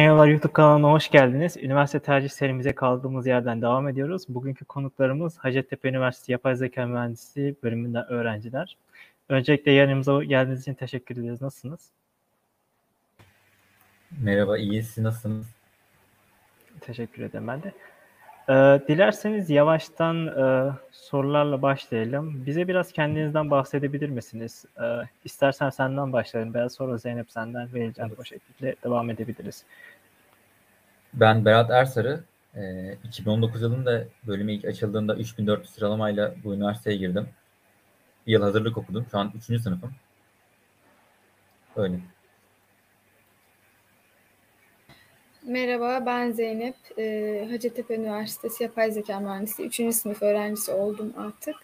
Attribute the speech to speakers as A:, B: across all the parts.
A: Yollar YouTube kanalına hoş geldiniz. Üniversite tercih serimize kaldığımız yerden devam ediyoruz. Bugünkü konuklarımız Hacettepe Üniversitesi Yapay Zeka Mühendisliği bölümünden öğrenciler. Öncelikle yanımıza geldiğiniz için teşekkür ederiz. Nasılsınız?
B: Merhaba, iyi. Siz nasılsınız?
A: Teşekkür ederim ben de. Ee, dilerseniz yavaştan e, sorularla başlayalım. Bize biraz kendinizden bahsedebilir misiniz? Ee, istersen senden başlayalım. Ben sonra Zeynep senden vereceğim. Evet. O şekilde devam edebiliriz.
B: Ben Berat Ersarı. E, 2019 yılında bölümü ilk açıldığında 3400 sıralamayla bu üniversiteye girdim. Bir yıl hazırlık okudum. Şu an 3. sınıfım. Öyle.
C: Merhaba, ben Zeynep. Ee, Hacettepe Üniversitesi Yapay Zeka Mühendisliği 3. sınıf öğrencisi oldum artık.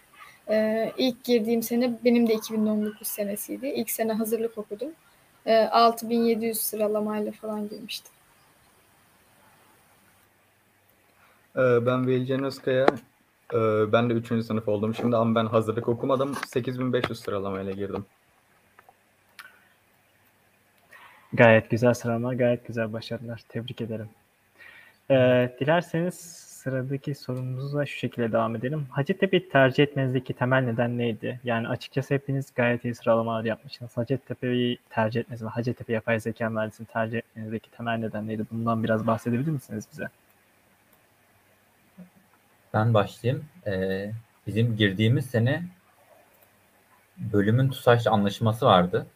C: Ee, ilk girdiğim sene benim de 2019 senesiydi. İlk sene hazırlık okudum. Ee, 6700 sıralamayla falan girmiştim.
D: Ben Velcan Özkaya. Ben de 3. sınıf oldum şimdi ama ben hazırlık okumadım. 8500 sıralamayla girdim.
A: Gayet güzel sıralama, gayet güzel başarılar. Tebrik ederim. Ee, dilerseniz sıradaki sorumuza şu şekilde devam edelim. Hacettepe'yi tercih etmenizdeki temel neden neydi? Yani açıkçası hepiniz gayet iyi sıralamalar yapmışsınız. Hacettepe'yi tercih etmeniz ve Hacettepe Yapay Zeka Mühendisliğini tercih etmenizdeki temel neden neydi? Bundan biraz bahsedebilir misiniz bize?
B: Ben başlayayım. Ee, bizim girdiğimiz sene bölümün TUSAŞ anlaşması vardı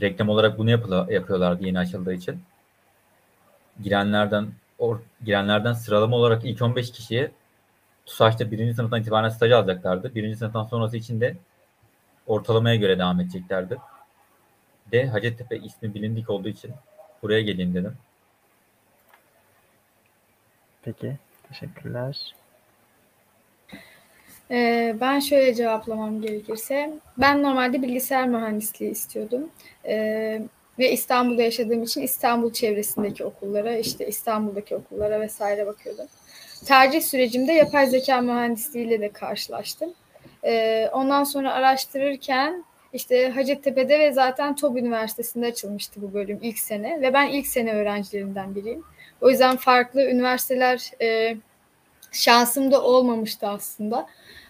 B: reklam olarak bunu yapıla, yapıyorlardı yeni açıldığı için. Girenlerden or, girenlerden sıralama olarak ilk 15 kişiye TUSAŞ'ta birinci sınıftan itibaren staj alacaklardı. Birinci sınıftan sonrası için de ortalamaya göre devam edeceklerdi. De Hacettepe ismi bilindik olduğu için buraya geleyim dedim.
A: Peki. Teşekkürler.
C: Ee, ben şöyle cevaplamam gerekirse, ben normalde bilgisayar mühendisliği istiyordum. Ee, ve İstanbul'da yaşadığım için İstanbul çevresindeki okullara, işte İstanbul'daki okullara vesaire bakıyordum. Tercih sürecimde yapay zeka mühendisliğiyle de karşılaştım. Ee, ondan sonra araştırırken işte Hacettepe'de ve zaten TOB Üniversitesi'nde açılmıştı bu bölüm ilk sene ve ben ilk sene öğrencilerinden biriyim. O yüzden farklı üniversiteler e, şansım olmamıştı aslında.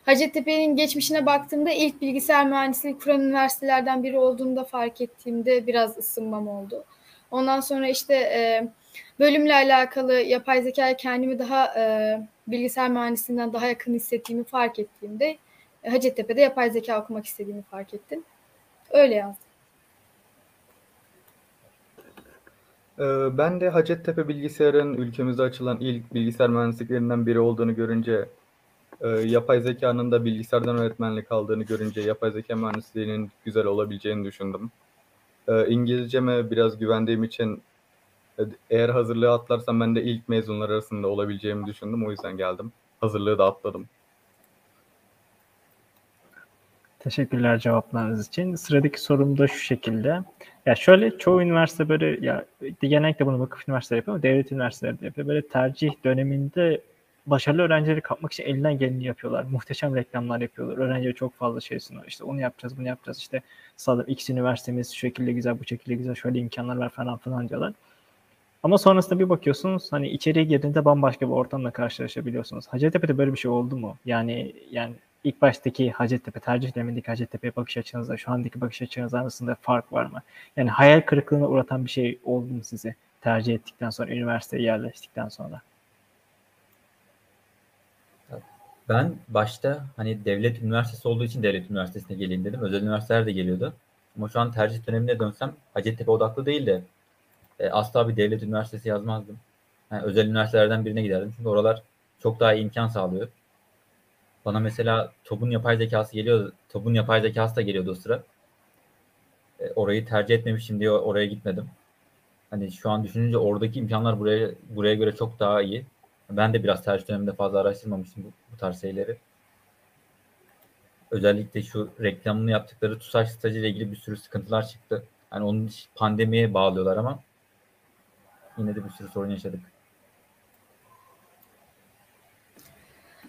C: Hacettepe'nin geçmişine baktığımda ilk bilgisayar mühendisliği kuran üniversitelerden biri olduğunu da fark ettiğimde biraz ısınmam oldu. Ondan sonra işte e, bölümle alakalı yapay zekaya kendimi daha e, bilgisayar mühendisliğinden daha yakın hissettiğimi fark ettiğimde Hacettepe'de yapay zeka okumak istediğimi fark ettim. Öyle yazdım.
D: Ee, ben de Hacettepe bilgisayarın ülkemizde açılan ilk bilgisayar mühendisliklerinden biri olduğunu görünce e, yapay zekanın da bilgisayardan öğretmenlik aldığını görünce yapay zeka mühendisliğinin güzel olabileceğini düşündüm. E, İngilizceme biraz güvendiğim için e, eğer hazırlığı atlarsam ben de ilk mezunlar arasında olabileceğimi düşündüm. O yüzden geldim. Hazırlığı da atladım.
A: Teşekkürler cevaplarınız için. Sıradaki sorum da şu şekilde. Ya şöyle çoğu üniversite böyle ya genellikle bunu vakıf üniversiteleri yapıyor ama devlet üniversiteleri de yapıyor. Böyle tercih döneminde başarılı öğrencileri kapmak için elinden geleni yapıyorlar. Muhteşem reklamlar yapıyorlar. Öğrenciye çok fazla şey sunuyor. İşte onu yapacağız, bunu yapacağız. İşte sağda X üniversitemiz şu şekilde güzel, bu şekilde güzel, şöyle imkanlar var falan filan diyorlar. Ama sonrasında bir bakıyorsunuz hani içeriye girdiğinde bambaşka bir ortamla karşılaşabiliyorsunuz. Hacettepe'de böyle bir şey oldu mu? Yani yani ilk baştaki Hacettepe, tercih dönemindeki Hacettepe bakış açınızla şu andaki bakış açınız arasında fark var mı? Yani hayal kırıklığına uğratan bir şey oldu mu size tercih ettikten sonra, üniversiteye yerleştikten sonra?
B: Ben başta hani devlet üniversitesi olduğu için devlet üniversitesine geleyim dedim. Özel üniversiteler de geliyordu. Ama şu an tercih dönemine dönsem Hacettepe odaklı değil de e, asla bir devlet üniversitesi yazmazdım. Yani özel üniversitelerden birine giderdim. Çünkü oralar çok daha imkan sağlıyor. Bana mesela TOB'un yapay zekası geliyor. TOB'un yapay zekası da geliyordu o sıra. E, orayı tercih etmemişim diye oraya gitmedim. Hani şu an düşününce oradaki imkanlar buraya buraya göre çok daha iyi. Ben de biraz tercih döneminde fazla araştırmamıştım bu, bu tarz şeyleri. Özellikle şu reklamını yaptıkları TUSAŞ stajı ile ilgili bir sürü sıkıntılar çıktı. Yani onun pandemiye bağlıyorlar ama yine de bir sürü sorun yaşadık.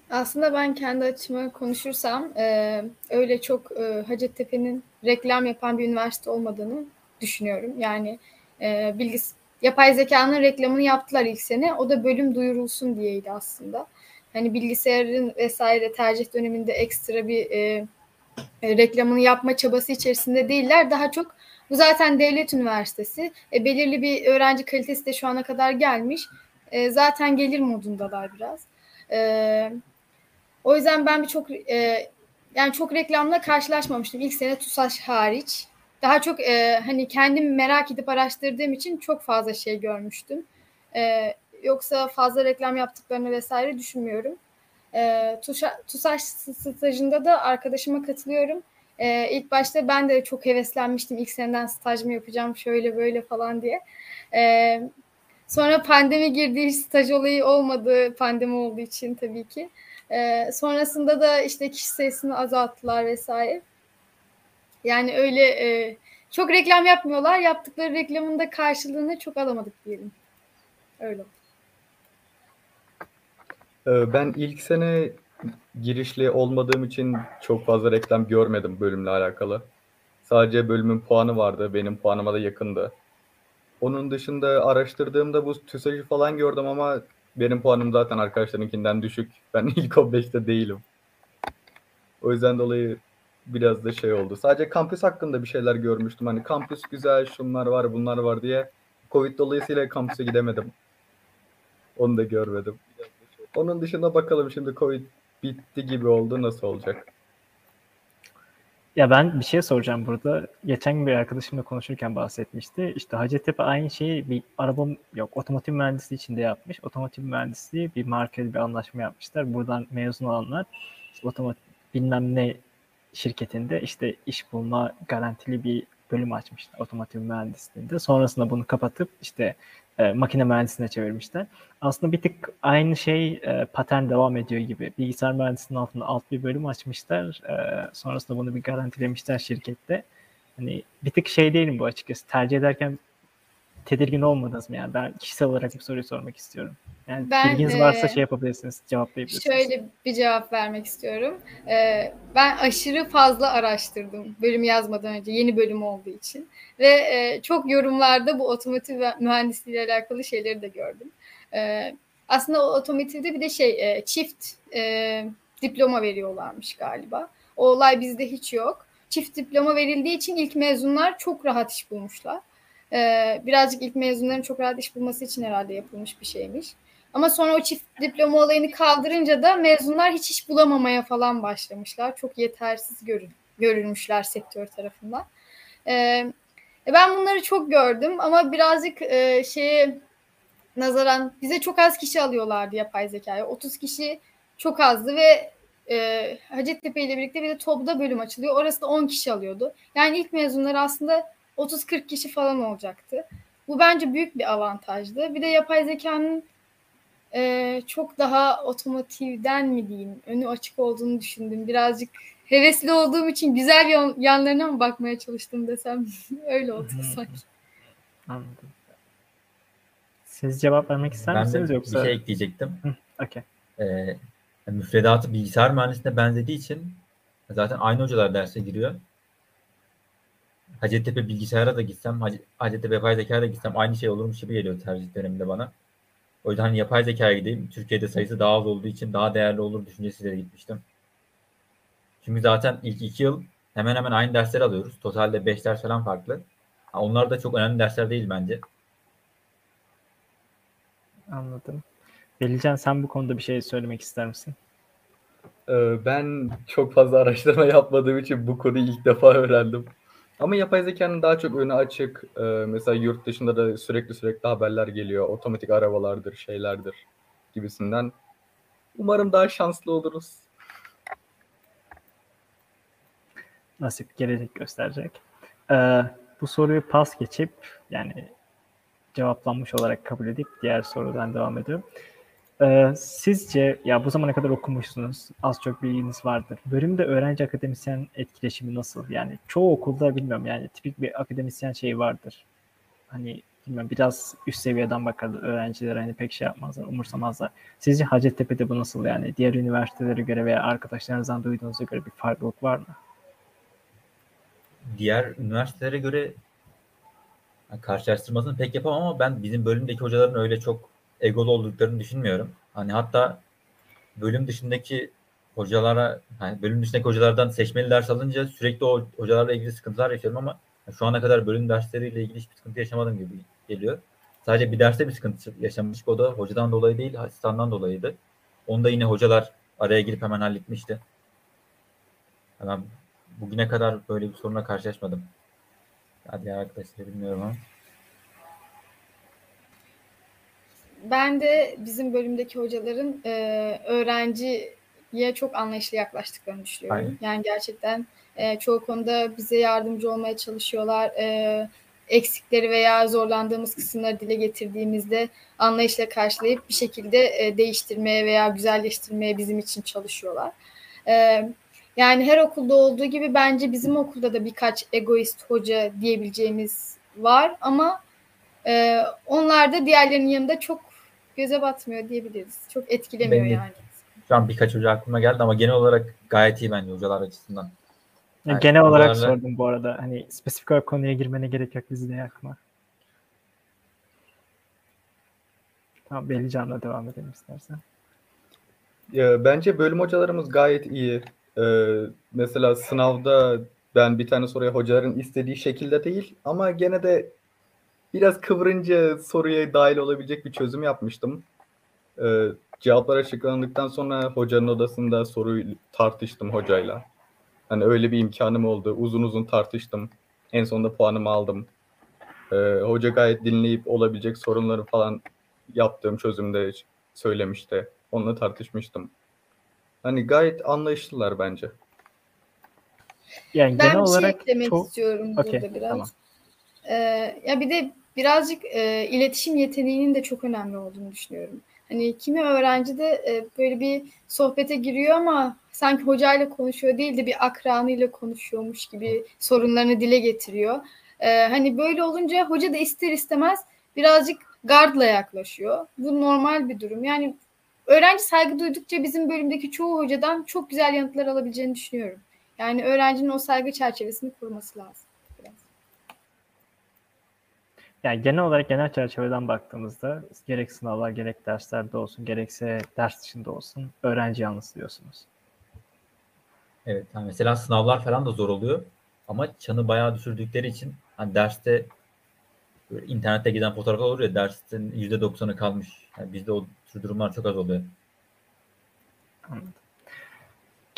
C: Aslında ben kendi açıma konuşursam e, öyle çok e, Hacettepe'nin reklam yapan bir üniversite olmadığını düşünüyorum. Yani e, bilgis yapay zekanın reklamını yaptılar ilk sene. O da bölüm duyurulsun diyeydi aslında. Hani bilgisayarın vesaire tercih döneminde ekstra bir e, e, reklamını yapma çabası içerisinde değiller. Daha çok bu zaten devlet üniversitesi. E, belirli bir öğrenci kalitesi de şu ana kadar gelmiş. E, zaten gelir modundalar biraz. E, o yüzden ben bir çok e, yani çok reklamla karşılaşmamıştım. İlk sene TUSAŞ hariç. Daha çok e, hani kendim merak edip araştırdığım için çok fazla şey görmüştüm. E, yoksa fazla reklam yaptıklarını vesaire düşünmüyorum. E, TUSAŞ stajında da arkadaşıma katılıyorum. E, ilk başta ben de çok heveslenmiştim. İlk seneden staj mı yapacağım şöyle böyle falan diye. E, sonra pandemi girdi. Staj olayı olmadı. Pandemi olduğu için tabii ki. E, sonrasında da işte kişi sayısını azalttılar vesaire. Yani öyle e, çok reklam yapmıyorlar. Yaptıkları reklamın da karşılığını çok alamadık diyelim. Öyle.
D: Ee, ben ilk sene girişli olmadığım için çok fazla reklam görmedim bölümle alakalı. Sadece bölümün puanı vardı. Benim puanıma da yakındı. Onun dışında araştırdığımda bu TÜSAŞ'ı falan gördüm ama benim puanım zaten arkadaşlarınkinden düşük. Ben ilk 15'te değilim. O yüzden dolayı biraz da şey oldu. Sadece kampüs hakkında bir şeyler görmüştüm. Hani kampüs güzel, şunlar var, bunlar var diye. Covid dolayısıyla kampüse gidemedim. Onu da görmedim. Onun dışında bakalım şimdi Covid bitti gibi oldu. Nasıl olacak?
A: Ya ben bir şey soracağım burada. Geçen bir arkadaşımla konuşurken bahsetmişti. İşte Hacettepe aynı şeyi bir araba yok otomotiv mühendisliği içinde yapmış. Otomotiv mühendisliği bir markayla bir anlaşma yapmışlar. Buradan mezun olanlar işte otomotiv bilmem ne şirketinde işte iş bulma garantili bir bölüm açmışlar otomotiv mühendisliğinde. Sonrasında bunu kapatıp işte e, makine mühendisliğine çevirmişler. Aslında bir tık aynı şey e, patern devam ediyor gibi. Bilgisayar mühendisliğinin altında alt bir bölüm açmışlar. E, sonrasında bunu bir garantilemişler şirkette. Hani bir tık şey değilim bu açıkçası. Tercih ederken tedirgin olmadınız mı? Yani ben kişisel olarak bir soruyu sormak istiyorum. Yani ben, bilginiz varsa e, şey yapabilirsiniz, cevaplayabilirsiniz.
C: Şöyle bir cevap vermek istiyorum. E, ben aşırı fazla araştırdım bölüm yazmadan önce, yeni bölüm olduğu için. Ve e, çok yorumlarda bu otomotiv mühendisliği ile alakalı şeyleri de gördüm. E, aslında o otomotivde bir de şey, e, çift e, diploma veriyorlarmış galiba. O olay bizde hiç yok. Çift diploma verildiği için ilk mezunlar çok rahat iş bulmuşlar. Ee, birazcık ilk mezunların çok rahat iş bulması için herhalde yapılmış bir şeymiş. Ama sonra o çift diploma olayını kaldırınca da mezunlar hiç iş bulamamaya falan başlamışlar. Çok yetersiz görün, görülmüşler sektör tarafından. Ee, ben bunları çok gördüm ama birazcık e, şeye nazaran bize çok az kişi alıyorlardı yapay zekayı. 30 kişi çok azdı ve e, Hacettepe ile birlikte bir de TOB'da bölüm açılıyor. Orası da 10 kişi alıyordu. Yani ilk mezunlar aslında 30-40 kişi falan olacaktı. Bu bence büyük bir avantajdı. Bir de yapay zekanın e, çok daha otomotivden mi diyeyim önü açık olduğunu düşündüm. Birazcık hevesli olduğum için güzel yanlarına mı bakmaya çalıştım desem öyle oldu sanki.
A: Anladım. Siz cevap vermek ister
B: ben
A: misiniz yoksa?
B: bir şey ekleyecektim.
A: okay.
B: Ee, müfredatı bilgisayar mühendisliğine benzediği için zaten aynı hocalar derse giriyor. Hacettepe bilgisayara da gitsem, Hacettepe yapay zekaya da gitsem aynı şey olurmuş gibi geliyor tercih döneminde bana. O yüzden hani yapay zekaya gideyim. Türkiye'de sayısı daha az olduğu için daha değerli olur düşüncesiyle gitmiştim. Çünkü zaten ilk iki yıl hemen hemen aynı dersleri alıyoruz. Totalde beş ders falan farklı. Onlar da çok önemli dersler değil bence.
A: Anladım. Belican sen bu konuda bir şey söylemek ister misin?
D: Ee, ben çok fazla araştırma yapmadığım için bu konuyu ilk defa öğrendim. Ama yapay zekanın daha çok önü açık. Ee, mesela yurt dışında da sürekli sürekli haberler geliyor. Otomatik arabalardır, şeylerdir gibisinden. Umarım daha şanslı oluruz.
A: Nasip gelecek gösterecek. Ee, bu soruyu pas geçip yani cevaplanmış olarak kabul edip diğer sorudan devam ediyorum. Ee, sizce ya bu zamana kadar okumuşsunuz, az çok bilginiz vardır. Bölümde öğrenci akademisyen etkileşimi nasıl? Yani çoğu okulda bilmiyorum yani tipik bir akademisyen şeyi vardır. Hani bilmiyorum biraz üst seviyeden bakar öğrenciler hani pek şey yapmazlar, umursamazlar. Sizce Hacettepe'de bu nasıl yani? Diğer üniversitelere göre veya arkadaşlarınızdan duyduğunuza göre bir farklılık var mı?
B: Diğer üniversitelere göre karşılaştırmasını pek yapamam ama ben bizim bölümdeki hocaların öyle çok egolu olduklarını düşünmüyorum. Hani hatta bölüm dışındaki hocalara, hani bölüm dışındaki hocalardan seçmeli ders alınca sürekli o hocalarla ilgili sıkıntılar yaşıyorum ama şu ana kadar bölüm dersleriyle ilgili hiçbir sıkıntı yaşamadım gibi geliyor. Sadece bir derste bir sıkıntı yaşamıştık. O da hocadan dolayı değil, asistandan dolayıydı. Onu da yine hocalar araya girip hemen halletmişti. Ben bugüne kadar böyle bir sorunla karşılaşmadım. Hadi arkadaşlar bilmiyorum ama.
C: Ben de bizim bölümdeki hocaların e, öğrenciye çok anlayışlı yaklaştıklarını düşünüyorum.
B: Aynen.
C: Yani gerçekten e, çoğu konuda bize yardımcı olmaya çalışıyorlar. E, eksikleri veya zorlandığımız kısımları dile getirdiğimizde anlayışla karşılayıp bir şekilde e, değiştirmeye veya güzelleştirmeye bizim için çalışıyorlar. E, yani her okulda olduğu gibi bence bizim okulda da birkaç egoist hoca diyebileceğimiz var ama e, onlar da diğerlerinin yanında çok göze batmıyor diyebiliriz. Çok etkilemiyor
B: Benim-
C: yani.
B: Şu an birkaç hoca aklıma geldi ama genel olarak gayet iyi bence hocalar açısından.
A: Ya
B: Yani
A: genel olarak
B: hocalarla-
A: sordum bu arada. Hani spesifik olarak konuya girmene gerek yok bizi de yakma. Tamam Belican'la devam edelim istersen.
D: Ya, bence bölüm hocalarımız gayet iyi. Ee, mesela sınavda ben bir tane soruya hocaların istediği şekilde değil ama gene de biraz kıvırınca soruya dahil olabilecek bir çözüm yapmıştım. Ee, cevaplar açıklandıktan sonra hocanın odasında soruyu tartıştım hocayla. Hani öyle bir imkanım oldu. Uzun uzun tartıştım. En sonunda puanımı aldım. Ee, hoca gayet dinleyip olabilecek sorunları falan yaptığım çözümde söylemişti. Onunla tartışmıştım. Hani gayet anlayışlılar bence.
A: Yani
C: Ben
A: genel
C: bir şey
A: olarak
C: eklemek
A: çok
C: istiyorum
A: Okey,
C: burada biraz.
A: tamam.
C: Ee, ya bir de birazcık e, iletişim yeteneğinin de çok önemli olduğunu düşünüyorum. Hani kimi öğrenci de e, böyle bir sohbete giriyor ama sanki hocayla konuşuyor değil de bir akranıyla konuşuyormuş gibi sorunlarını dile getiriyor. Ee, hani böyle olunca hoca da ister istemez birazcık gardla yaklaşıyor. Bu normal bir durum. Yani öğrenci saygı duydukça bizim bölümdeki çoğu hocadan çok güzel yanıtlar alabileceğini düşünüyorum. Yani öğrencinin o saygı çerçevesini kurması lazım.
A: Yani genel olarak genel çerçeveden baktığımızda gerek sınavlar gerek derslerde olsun gerekse ders dışında olsun öğrenci yalnız diyorsunuz.
B: Evet. Yani mesela sınavlar falan da zor oluyor. Ama çanı bayağı düşürdükleri için hani derste internette giden fotoğraflar olur ya dersin %90'ı kalmış. Yani bizde o tür durumlar çok az oluyor.
A: Anladım.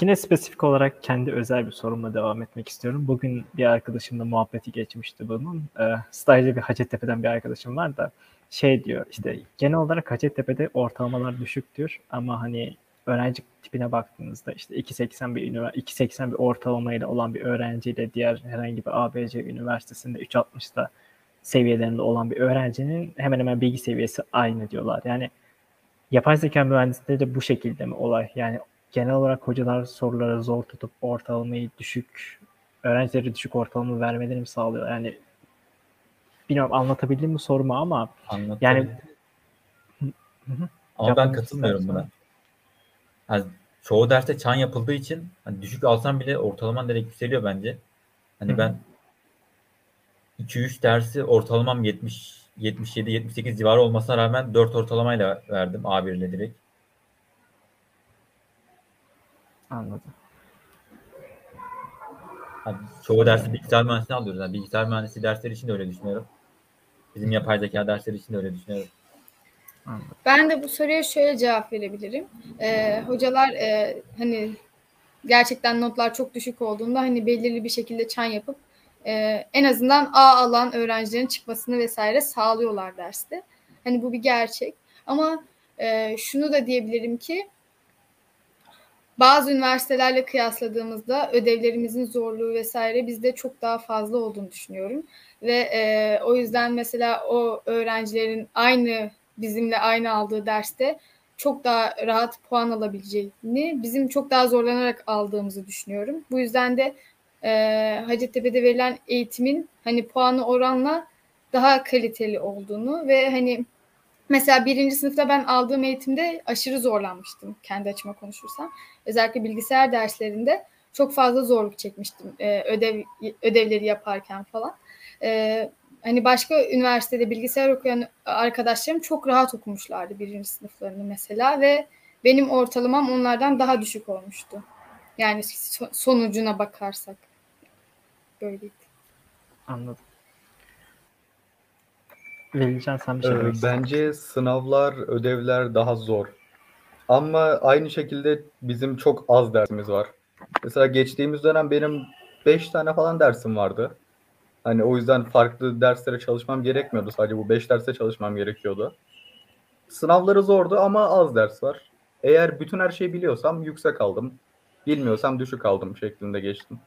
A: Yine spesifik olarak kendi özel bir sorumla devam etmek istiyorum. Bugün bir arkadaşımla muhabbeti geçmişti bunun. Ee, stajda bir Hacettepe'den bir arkadaşım var da şey diyor işte genel olarak Hacettepe'de ortalamalar düşüktür ama hani öğrenci tipine baktığınızda işte 2.80 bir ünivers 2.80 bir ortalamayla olan bir öğrenciyle diğer herhangi bir ABC üniversitesinde 3.60'da seviyelerinde olan bir öğrencinin hemen hemen bilgi seviyesi aynı diyorlar. Yani yapay zeka mühendisliğinde de bu şekilde mi olay? Yani genel olarak hocalar soruları zor tutup ortalamayı düşük, öğrencileri düşük ortalama vermelerini mi sağlıyor? Yani bilmiyorum anlatabildim mi sorumu ama
B: Anladım.
A: Yani-.
B: Ama ben
A: Yapmak
B: katılmıyorum
A: istersen.
B: buna. Yani çoğu derste çan yapıldığı için hani düşük alsam bile ortalaman direkt yükseliyor bence. Hani
A: Hı
B: ben 2-3 dersi ortalamam 70 77 78 civarı olmasına rağmen 4 ortalamayla verdim A1 ile direkt.
A: Anladım.
B: Hani çoğu dersi bilgisayar mühendisliği alıyoruz. Yani bilgisayar mühendisliği dersleri için de öyle düşünüyorum. Bizim yapay zeka dersleri için de öyle düşünüyorum.
A: anladım.
C: Ben de bu soruya şöyle cevap verebilirim. Ee, hocalar e, hani gerçekten notlar çok düşük olduğunda hani belirli bir şekilde çan yapıp e, en azından A alan öğrencilerin çıkmasını vesaire sağlıyorlar derste. Hani bu bir gerçek. Ama e, şunu da diyebilirim ki bazı üniversitelerle kıyasladığımızda ödevlerimizin zorluğu vesaire bizde çok daha fazla olduğunu düşünüyorum. Ve e, o yüzden mesela o öğrencilerin aynı bizimle aynı aldığı derste çok daha rahat puan alabileceğini, bizim çok daha zorlanarak aldığımızı düşünüyorum. Bu yüzden de e, Hacettepe'de verilen eğitimin hani puanı oranla daha kaliteli olduğunu ve hani mesela birinci sınıfta ben aldığım eğitimde aşırı zorlanmıştım kendi açıma konuşursam. Özellikle bilgisayar derslerinde çok fazla zorluk çekmiştim e, ödev ödevleri yaparken falan. E, hani başka üniversitede bilgisayar okuyan arkadaşlarım çok rahat okumuşlardı birinci sınıflarını mesela ve benim ortalamam onlardan daha düşük olmuştu. Yani so- sonucuna bakarsak. Böyleydi.
A: Anladım. Velican sen bir şey
D: Ee, bence sınavlar, ödevler daha zor. Ama aynı şekilde bizim çok az dersimiz var. Mesela geçtiğimiz dönem benim 5 tane falan dersim vardı. Hani o yüzden farklı derslere çalışmam gerekmiyordu. Sadece bu 5 derse çalışmam gerekiyordu. Sınavları zordu ama az ders var. Eğer bütün her şeyi biliyorsam yüksek aldım. Bilmiyorsam düşük aldım şeklinde geçtim.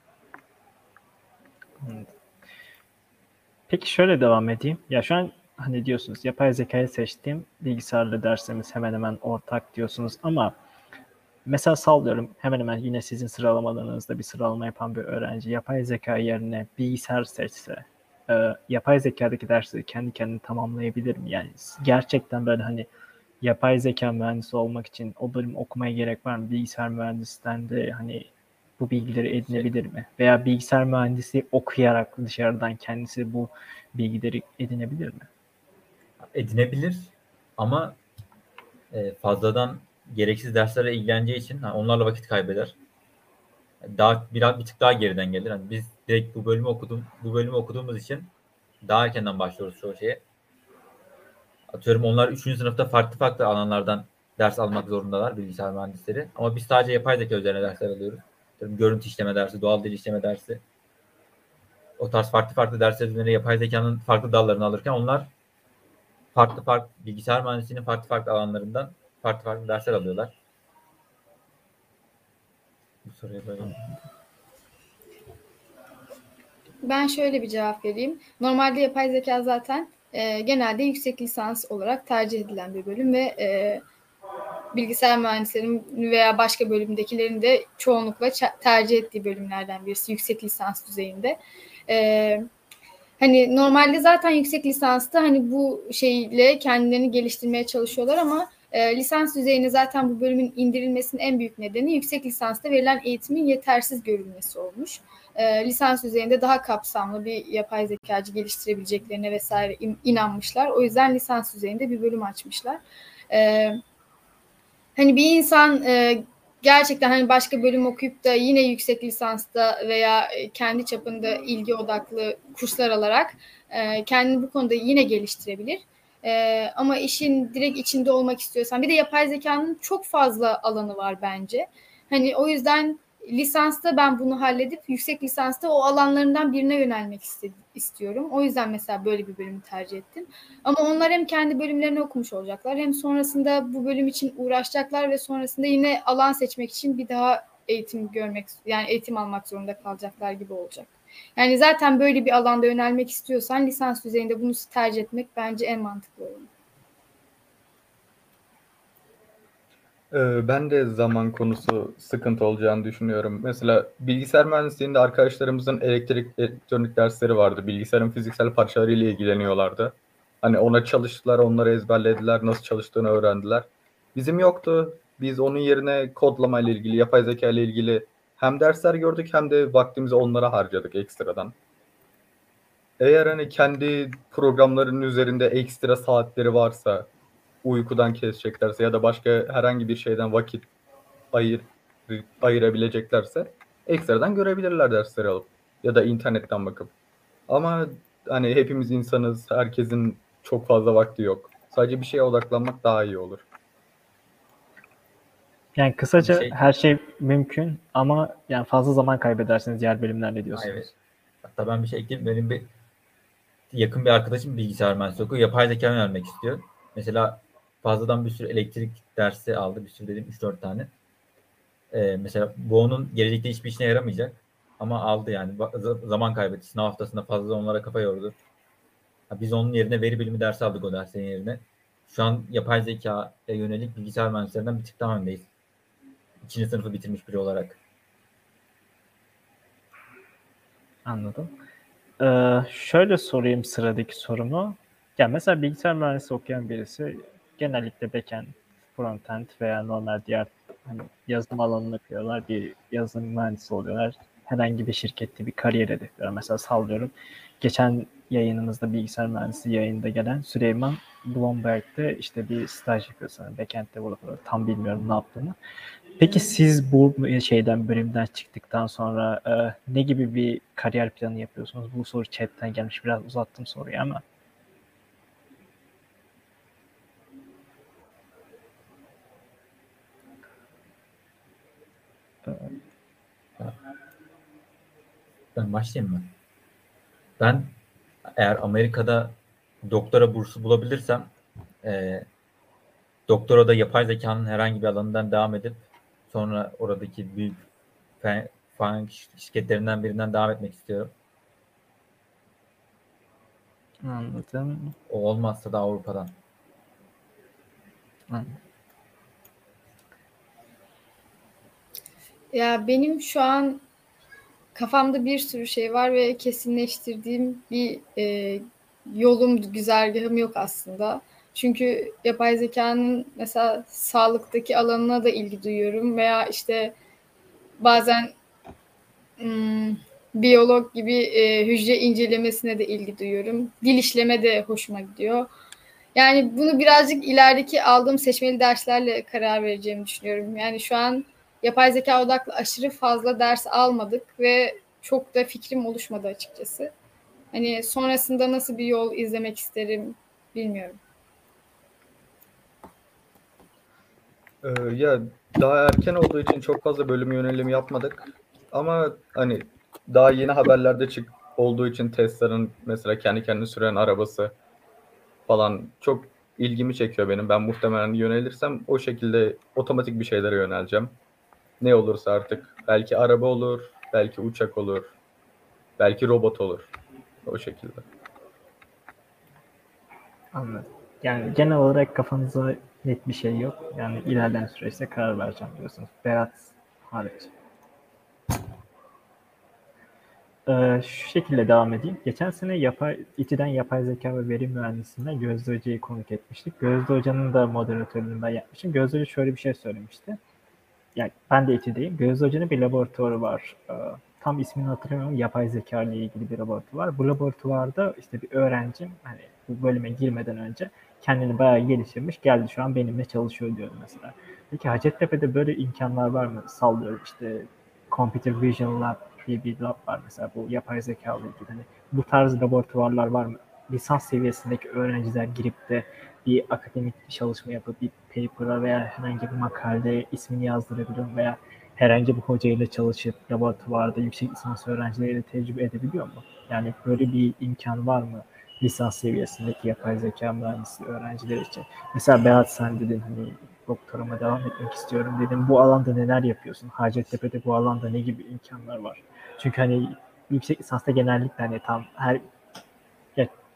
A: Peki şöyle devam edeyim. Ya şu an hani diyorsunuz yapay zekayı seçtim. Bilgisayarla derslerimiz hemen hemen ortak diyorsunuz ama mesela sallıyorum hemen hemen yine sizin sıralamalarınızda bir sıralama yapan bir öğrenci yapay zeka yerine bilgisayar seçse e, yapay zekadaki dersleri kendi kendine tamamlayabilir mi? Yani gerçekten böyle hani yapay zeka mühendisi olmak için o bölüm okumaya gerek var mı? Bilgisayar mühendisinden de hani bu bilgileri edinebilir mi? Veya bilgisayar mühendisi okuyarak dışarıdan kendisi bu bilgileri edinebilir mi?
B: Edinebilir ama e, fazladan gereksiz derslere ilgileneceği için ha, onlarla vakit kaybeder. Daha biraz bir tık daha geriden gelir. Hani biz direkt bu bölümü okudum, bu bölümü okuduğumuz için daha erkenden başlıyoruz çoğu şeye. Atıyorum onlar 3. sınıfta farklı farklı alanlardan ders almak zorundalar bilgisayar mühendisleri. Ama biz sadece yapay zeka üzerine dersler alıyoruz. Atıyorum görüntü işleme dersi, doğal dil işleme dersi. O tarz farklı farklı dersler üzerine yapay zekanın farklı dallarını alırken onlar farklı farklı bilgisayar mühendisliğinin farklı farklı alanlarından farklı farklı dersler alıyorlar. Bu soruya böyle.
C: Ben şöyle bir cevap vereyim. Normalde yapay zeka zaten e, genelde yüksek lisans olarak tercih edilen bir bölüm ve e, bilgisayar mühendislerinin veya başka bölümdekilerin de çoğunlukla tercih ettiği bölümlerden birisi yüksek lisans düzeyinde. E, hani normalde zaten yüksek lisansta hani bu şeyle kendilerini geliştirmeye çalışıyorlar ama e, lisans düzeyine zaten bu bölümün indirilmesinin en büyük nedeni yüksek lisansta verilen eğitimin yetersiz görülmesi olmuş. E, lisans düzeyinde daha kapsamlı bir yapay zekacı geliştirebileceklerine vesaire in- inanmışlar. O yüzden lisans düzeyinde bir bölüm açmışlar. E, hani bir insan e, gerçekten hani başka bölüm okuyup da yine yüksek lisansta veya e, kendi çapında ilgi odaklı kurslar alarak e, kendini bu konuda yine geliştirebilir. E, ama işin direkt içinde olmak istiyorsan bir de yapay zekanın çok fazla alanı var bence. Hani o yüzden lisansta ben bunu halledip yüksek lisansta o alanlarından birine yönelmek istedim, istiyorum. O yüzden mesela böyle bir bölümü tercih ettim. Ama onlar hem kendi bölümlerini okumuş olacaklar hem sonrasında bu bölüm için uğraşacaklar ve sonrasında yine alan seçmek için bir daha eğitim görmek yani eğitim almak zorunda kalacaklar gibi olacak. Yani zaten böyle bir alanda yönelmek istiyorsan lisans düzeyinde bunu tercih etmek bence en mantıklı olan.
D: Ee, Ben de zaman konusu sıkıntı olacağını düşünüyorum. Mesela bilgisayar mühendisliğinde arkadaşlarımızın elektrik elektronik dersleri vardı. Bilgisayarın fiziksel parçalarıyla ilgileniyorlardı. Hani ona çalıştılar, onları ezberlediler, nasıl çalıştığını öğrendiler. Bizim yoktu. Biz onun yerine kodlama ile ilgili, yapay zeka ile ilgili hem dersler gördük hem de vaktimizi onlara harcadık ekstradan. Eğer hani kendi programlarının üzerinde ekstra saatleri varsa, uykudan keseceklerse ya da başka herhangi bir şeyden vakit ayır, ayırabileceklerse ekstradan görebilirler dersleri alıp ya da internetten bakıp. Ama hani hepimiz insanız, herkesin çok fazla vakti yok. Sadece bir şeye odaklanmak daha iyi olur.
A: Yani kısaca
B: Şey-
A: her şey mümkün ama yani fazla zaman kaybedersiniz diğer bölümlerle diyorsunuz.
B: Evet. Hatta ben bir şey ekleyeyim. Benim bir yakın bir arkadaşım bilgisayar mühendisliği okuyor. Yapay zeka öğrenmek istiyor. Mesela fazladan bir sürü elektrik dersi aldı. Bir sürü dedim 3-4 tane. Ee, mesela bu onun gelecekte hiçbir işine yaramayacak. Ama aldı yani. Zaman kaybetti. Sınav haftasında fazla onlara kafa yordu. Ha, Biz onun yerine veri bilimi dersi aldık o derslerin yerine. Şu an yapay zekaya yönelik bilgisayar mühendislerinden bir tık daha öndeyiz. İkinci sınıfı bitirmiş biri olarak.
A: Anladım. Ee, şöyle sorayım sıradaki sorumu. Ya mesela bilgisayar mühendisi okuyan birisi genellikle backend, frontend veya normal diğer hani yazılım alanını yapıyorlar. Bir yazılım mühendisi oluyorlar. Herhangi bir şirkette bir kariyer hedefliyorlar. Mesela sallıyorum. Geçen yayınımızda bilgisayar mühendisi yayında gelen Süleyman Bloomberg'de işte bir staj yapıyor sanırım. Backend developer. Tam bilmiyorum ne yaptığını. Peki siz bu şeyden bölümden çıktıktan sonra e, ne gibi bir kariyer planı yapıyorsunuz? Bu soru chatten gelmiş. Biraz uzattım soruyu ama.
B: Ben başlayayım mı? Ben eğer Amerika'da doktora bursu bulabilirsem e, doktora da yapay zekanın herhangi bir alanından devam edip sonra oradaki büyük fan şirketlerinden birinden devam etmek istiyorum.
A: Anladım.
B: O olmazsa da Avrupa'dan.
A: Anladım.
C: Ya benim şu an kafamda bir sürü şey var ve kesinleştirdiğim bir e, yolum, güzergahım yok aslında. Çünkü yapay zekanın mesela sağlıktaki alanına da ilgi duyuyorum veya işte bazen hmm, biyolog gibi e, hücre incelemesine de ilgi duyuyorum. Dil işleme de hoşuma gidiyor. Yani bunu birazcık ilerideki aldığım seçmeli derslerle karar vereceğimi düşünüyorum. Yani şu an yapay zeka odaklı aşırı fazla ders almadık ve çok da fikrim oluşmadı açıkçası. Hani sonrasında nasıl bir yol izlemek isterim bilmiyorum.
D: Ee, ya daha erken olduğu için çok fazla bölüm yönelimi yapmadık. Ama hani daha yeni haberlerde çık olduğu için Tesla'nın mesela kendi kendine süren arabası falan çok ilgimi çekiyor benim. Ben muhtemelen yönelirsem o şekilde otomatik bir şeylere yöneleceğim. Ne olursa artık. Belki araba olur, belki uçak olur, belki robot olur. O şekilde.
A: Anladım. Yani genel olarak kafanızda net bir şey yok. Yani ilerleyen süreçte karar vereceğim diyorsunuz. Berat hariç. Ee, şu şekilde devam edeyim. Geçen sene yapay, İTÜ'den yapay zeka ve veri mühendisliğinde Gözde Hoca'yı konuk etmiştik. Gözde Hoca'nın da moderatörlüğünü ben yapmışım. Gözde Hoca şöyle bir şey söylemişti. Yani ben de İTÜ'deyim. Gözde Hoca'nın bir laboratuvarı var. Ee, tam ismini hatırlamıyorum. Yapay zeka ile ilgili bir laboratuvar. Bu laboratuvarda işte bir öğrencim hani bu bölüme girmeden önce kendini bayağı geliştirmiş. Geldi şu an benimle çalışıyor diyor mesela. Peki Hacettepe'de böyle imkanlar var mı? Sallıyorum işte Computer Vision Lab diye bir lab var mesela bu yapay zeka ile ilgili. Hani bu tarz laboratuvarlar var mı? Lisans seviyesindeki öğrenciler girip de bir akademik bir çalışma yapıp bir paper'a veya herhangi bir makalede ismini yazdırabiliyor veya herhangi bir hocayla çalışıp laboratuvarda yüksek lisans öğrencileriyle tecrübe edebiliyor mu? Yani böyle bir imkan var mı lisans seviyesindeki yapay zeka mühendisliği öğrenciler için? Mesela Berat sen dedin hani doktorama devam etmek istiyorum dedim. Bu alanda neler yapıyorsun? Hacettepe'de bu alanda ne gibi imkanlar var? Çünkü hani yüksek lisansta genellikle hani tam her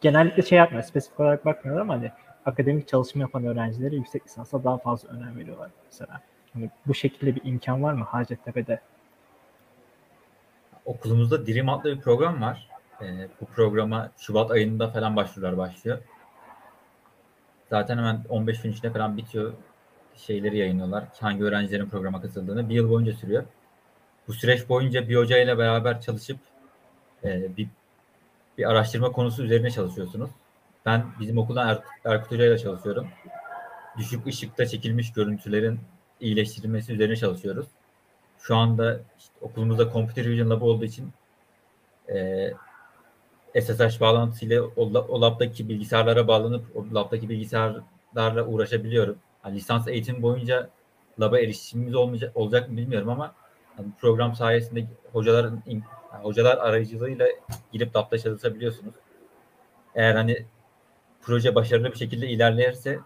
A: genellikle şey yapmıyor, spesifik olarak bakmıyorlar ama hani akademik çalışma yapan öğrencilere yüksek lisansa daha fazla önem veriyorlar mesela. Hani bu şekilde bir imkan var mı Hacettepe'de?
B: Okulumuzda Dirim adlı bir program var. Ee, bu programa Şubat ayında falan başvurular başlıyor. Zaten hemen 15 gün içinde falan bitiyor. Şeyleri yayınlıyorlar. Hangi öğrencilerin programa katıldığını. Bir yıl boyunca sürüyor. Bu süreç boyunca bir hocayla beraber çalışıp e, bir, bir araştırma konusu üzerine çalışıyorsunuz. Ben bizim okuldan er, Erkut Hoca ile çalışıyorum. Düşük ışıkta çekilmiş görüntülerin iyileştirilmesi üzerine çalışıyoruz. Şu anda işte okulumuzda Computer Vision Lab olduğu için e, SSH bağlantısıyla o, o labdaki bilgisayarlara bağlanıp o labdaki bilgisayarlarla uğraşabiliyorum. Yani lisans eğitim boyunca laba erişimimiz olmayacak, olacak mı bilmiyorum ama yani program sayesinde hocaların yani hocalar aracılığıyla girip labda çalışabiliyorsunuz. Eğer hani proje başarılı bir şekilde ilerlerse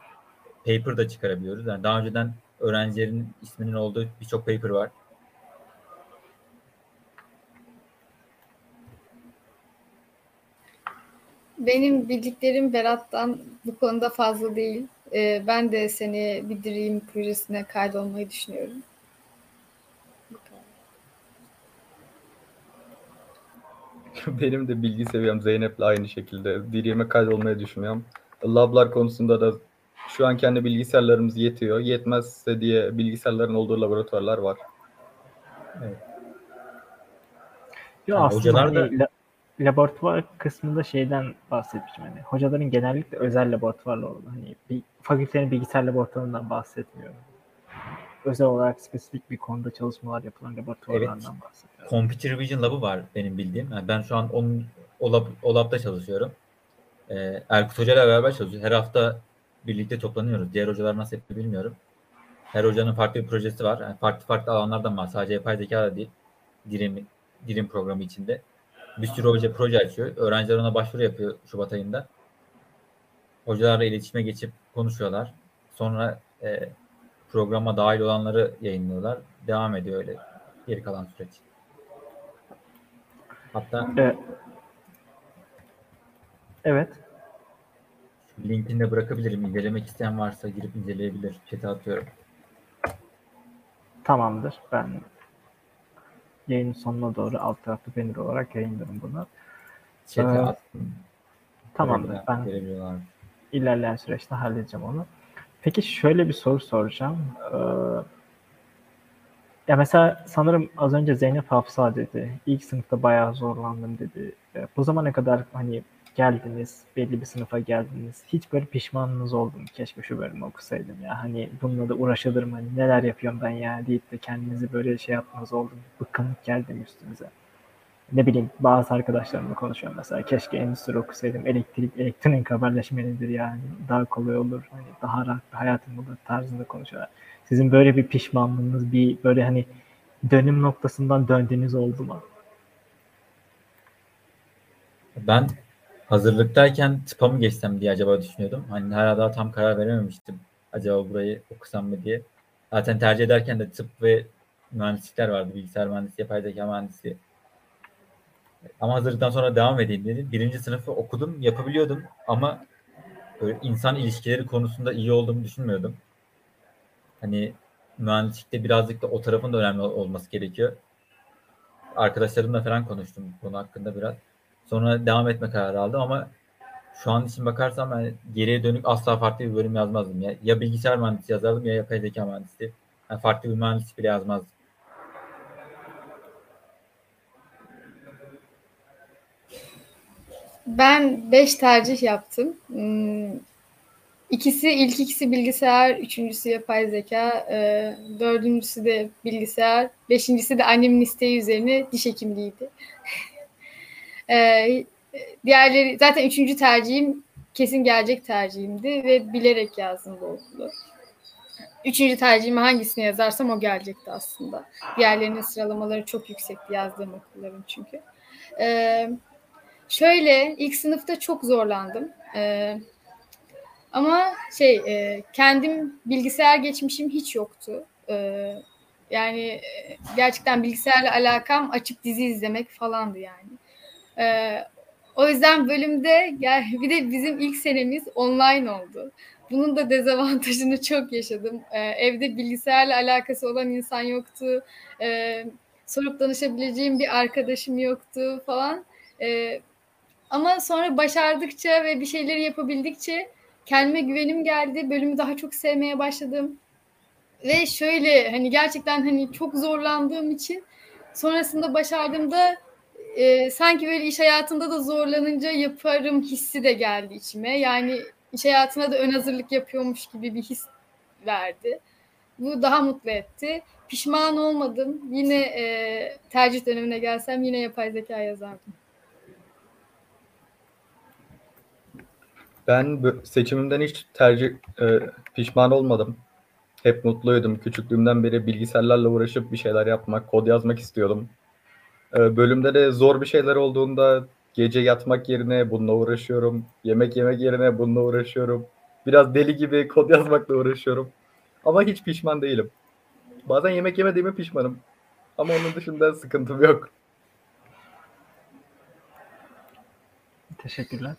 B: paper da çıkarabiliyoruz. Yani daha önceden öğrencilerin isminin olduğu birçok paper var.
C: Benim bildiklerim Berat'tan bu konuda fazla değil. Ee, ben de seni bir Dream projesine kaydolmayı düşünüyorum.
D: Benim de bilgi seviyem Zeynep'le aynı şekilde. Dream'e kaydolmayı düşünüyorum. Lablar konusunda da şu an kendi bilgisayarlarımız yetiyor. Yetmezse diye bilgisayarların olduğu laboratuvarlar var.
A: Yo,
B: Yani
A: aslında
B: hocalar
A: hani
B: da-
A: la- laboratuvar kısmında şeyden bahsetmişim. Hani hocaların genellikle özel laboratuvarla olduğu. Hani bir fakültenin bilgisayar laboratuvarından bahsetmiyorum. Özel olarak spesifik bir konuda çalışmalar yapılan laboratuvarlardan bahsediyorum.
B: Computer Vision Lab'ı var benim bildiğim. Yani ben şu an onun o, çalışıyorum. Ee, Erkut Hoca ile beraber çalışıyoruz. Her hafta birlikte toplanıyoruz. Diğer hocalar nasıl yapıyor bilmiyorum. Her hocanın farklı bir projesi var. Yani farklı farklı alanlardan var. Sadece yapay zeka da değil. Dirim, dirim programı içinde. Bir sürü hoca proje açıyor. Öğrenciler ona başvuru yapıyor Şubat ayında. Hocalarla iletişime geçip konuşuyorlar. Sonra e, programa dahil olanları yayınlıyorlar. Devam ediyor öyle geri kalan süreç. Hatta
A: Evet. Evet.
B: linkini de bırakabilirim. İncelemek isteyen varsa girip inceleyebilir. Chat'e atıyorum.
A: Tamamdır. Ben yayının sonuna doğru alt tarafta banner olarak yayınlarım bunu.
B: Chat'e
A: Ee,
B: attım.
A: Tamamdır. Ben ilerleyen süreçte halledeceğim onu. Peki şöyle bir soru soracağım. Ee, ya mesela sanırım az önce Zeynep Hafsa dedi. İlk sınıfta bayağı zorlandım dedi. Ee, bu zamana kadar hani geldiniz, belli bir sınıfa geldiniz. Hiç böyle pişmanınız oldu mu? Keşke şu bölümü okusaydım ya. Hani bununla da uğraşılır mı? Hani neler yapıyorum ben ya deyip de kendinizi böyle şey yapmanız oldu mu? Bıkkınlık geldi mi üstünüze? ne bileyim bazı arkadaşlarımla konuşuyorum mesela keşke endüstri okusaydım elektrik elektronik haberleşme nedir yani daha kolay olur hani daha rahat bir hayatım olur tarzında konuşuyorlar. Sizin böyle bir pişmanlığınız bir böyle hani dönüm noktasından döndüğünüz oldu mu?
B: Ben hazırlıktayken tıpa mı geçsem diye acaba düşünüyordum. Hani hala daha tam karar verememiştim. Acaba burayı okusam mı diye. Zaten tercih ederken de tıp ve mühendislikler vardı. Bilgisayar mühendisi, yapay zeka mühendisi. Ama hazırlıktan sonra devam edeyim dedim. Birinci sınıfı okudum, yapabiliyordum ama böyle insan ilişkileri konusunda iyi olduğumu düşünmüyordum. Hani mühendislikte birazcık da o tarafın da önemli ol- olması gerekiyor. Arkadaşlarımla falan konuştum konu hakkında biraz. Sonra devam etme kararı aldım ama şu an için bakarsam yani geriye dönük asla farklı bir bölüm yazmazdım. Ya, ya bilgisayar mühendisi yazardım ya yapay zeka mühendisi. Yani farklı bir mühendis bile yazmazdım.
C: Ben 5 tercih yaptım. İkisi, ilk ikisi bilgisayar, üçüncüsü yapay zeka, e, dördüncüsü de bilgisayar, beşincisi de annemin isteği üzerine diş hekimliğiydi. e, diğerleri, zaten üçüncü tercihim kesin gelecek tercihimdi ve bilerek yazdım bu okulu. Üçüncü tercihimi hangisine yazarsam o gelecekti aslında. Diğerlerinin sıralamaları çok yüksekti yazdığım okulların çünkü. Ee, şöyle ilk sınıfta çok zorlandım. Ee, ama şey e, kendim bilgisayar geçmişim hiç yoktu. Ee, yani e, gerçekten bilgisayarla alakam açıp dizi izlemek falandı yani. Ee, o yüzden bölümde gel bir de bizim ilk senemiz online oldu. Bunun da dezavantajını çok yaşadım. Ee, evde bilgisayarla alakası olan insan yoktu. Ee, sorup danışabileceğim bir arkadaşım yoktu falan. Ee, ama sonra başardıkça ve bir şeyleri yapabildikçe kendime güvenim geldi. Bölümü daha çok sevmeye başladım. Ve şöyle hani gerçekten hani çok zorlandığım için sonrasında başardığımda e, sanki böyle iş hayatında da zorlanınca yaparım hissi de geldi içime. Yani iş hayatına da ön hazırlık yapıyormuş gibi bir his verdi. Bu daha mutlu etti. Pişman olmadım. Yine e, tercih dönemine gelsem yine yapay zeka yazardım.
D: Ben seçimimden hiç tercih e, pişman olmadım. Hep mutluydum. Küçüklüğümden beri bilgisayarlarla uğraşıp bir şeyler yapmak, kod yazmak istiyordum. E, bölümde de zor bir şeyler olduğunda gece yatmak yerine bununla uğraşıyorum. Yemek yemek yerine bununla uğraşıyorum. Biraz deli gibi kod yazmakla uğraşıyorum. Ama hiç pişman değilim. Bazen yemek yemediğime pişmanım. Ama onun dışında sıkıntım yok.
A: Teşekkürler.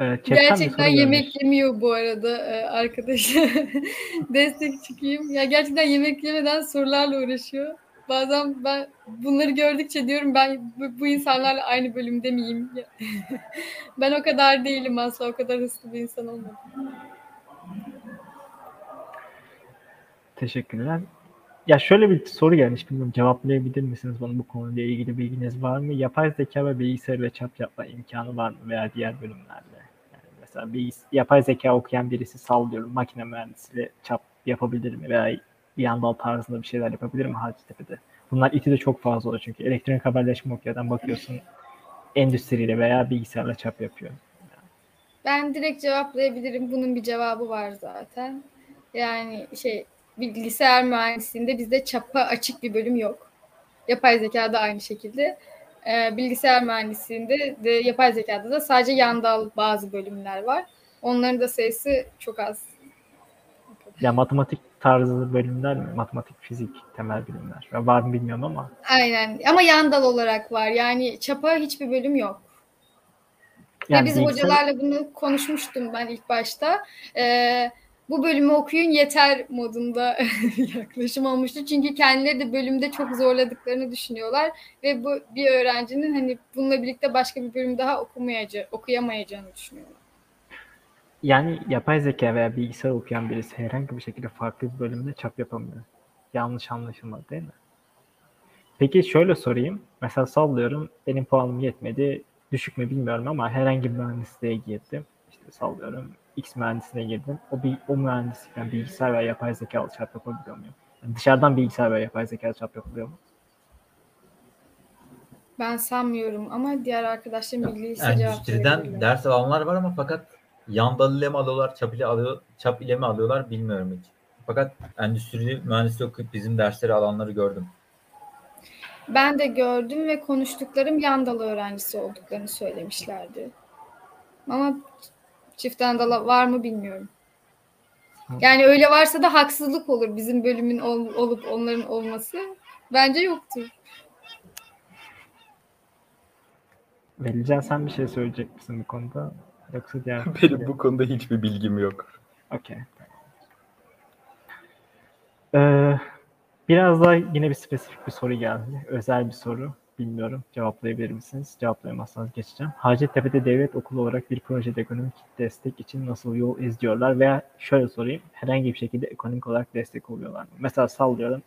A: Bir
C: Gerçekten yemek
A: gelmiş.
C: yemiyor bu arada e, arkadaş. Destek çıkayım. Ya gerçekten yemek yemeden sorularla uğraşıyor. Bazen ben bunları gördükçe diyorum ben bu, bu insanlarla aynı bölümde miyim? ben o kadar değilim asla o kadar hızlı bir insan olmadım.
A: Teşekkürler. ya şöyle bir soru gelmiş bilmiyorum cevaplayabilir misiniz bana bu konuyla ilgili bilginiz var mı? Yapay zeka ve bilgisayarla çap yapma imkanı var mı veya diğer bölümlerde? Mesela bir yapay zeka okuyan birisi sallıyorum makine mühendisiyle çap yapabilir mi veya bir yandal tarzında bir şeyler yapabilir mi Hacettepe'de? Bunlar iti de çok fazla olur çünkü elektronik haberleşme okuyan bakıyorsun endüstriyle veya bilgisayarla çap yapıyor.
C: Ben direkt cevaplayabilirim. Bunun bir cevabı var zaten. Yani şey bilgisayar mühendisliğinde bizde çapa açık bir bölüm yok. Yapay zeka da aynı şekilde. Ee, bilgisayar mühendisliğinde de yapay zekada da sadece yandal bazı bölümler var. Onların da sayısı çok az.
A: Ya matematik tarzı bölümler mi? Matematik, fizik, temel bilimler. Ya var mı bilmiyorum ama.
C: Aynen. Ama yandal olarak var. Yani çapa hiçbir bölüm yok.
A: Yani
C: Ve biz
A: bilgisayar-
C: hocalarla bunu konuşmuştum ben ilk başta. Ee, bu bölümü okuyun yeter modunda yaklaşım olmuştu. Çünkü kendileri de bölümde çok zorladıklarını düşünüyorlar ve bu bir öğrencinin hani bununla birlikte başka bir bölüm daha okumayacağı, okuyamayacağını düşünüyorlar.
A: Yani yapay zeka veya bilgisayar okuyan birisi herhangi bir şekilde farklı bir bölümde çap yapamıyor. Yanlış anlaşılmadı değil mi? Peki şöyle sorayım. Mesela sallıyorum benim puanım yetmedi. Düşük mü bilmiyorum ama herhangi bir mühendisliğe girdim. İşte sallıyorum X mühendisliğine girdim. O, bir, o mühendislikten bilgisayar veya yapay zeka çap yapabiliyor muyum? Yani dışarıdan bilgisayar veya yapay zeka çap yapılıyor mu?
C: Ben sanmıyorum ama diğer arkadaşlarım bilgiliyse cevap
B: Endüstriden
C: verebilirler.
B: ders alanlar var ama fakat yan dal ile mi alıyorlar, çap ile alıyor, çap ile mi alıyorlar bilmiyorum hiç. Fakat endüstri mühendisliği okuyup bizim dersleri alanları gördüm.
C: Ben de gördüm ve konuştuklarım Yandal öğrencisi olduklarını söylemişlerdi. Ama çift Yandal var mı bilmiyorum. Yani öyle varsa da haksızlık olur bizim bölümün ol- olup onların olması. Bence yoktur.
A: Velican sen bir şey söyleyecek misin bu konuda? Yoksa diğer...
D: Benim bu konuda hiçbir bilgim yok.
A: Okey. Ee, biraz daha yine bir spesifik bir soru geldi. Özel bir soru. Bilmiyorum. Cevaplayabilir misiniz? Cevaplayamazsanız geçeceğim. Hacettepe'de devlet okulu olarak bir projede ekonomik destek için nasıl yol izliyorlar? Veya şöyle sorayım. Herhangi bir şekilde ekonomik olarak destek oluyorlar mı? Mesela sallıyorum.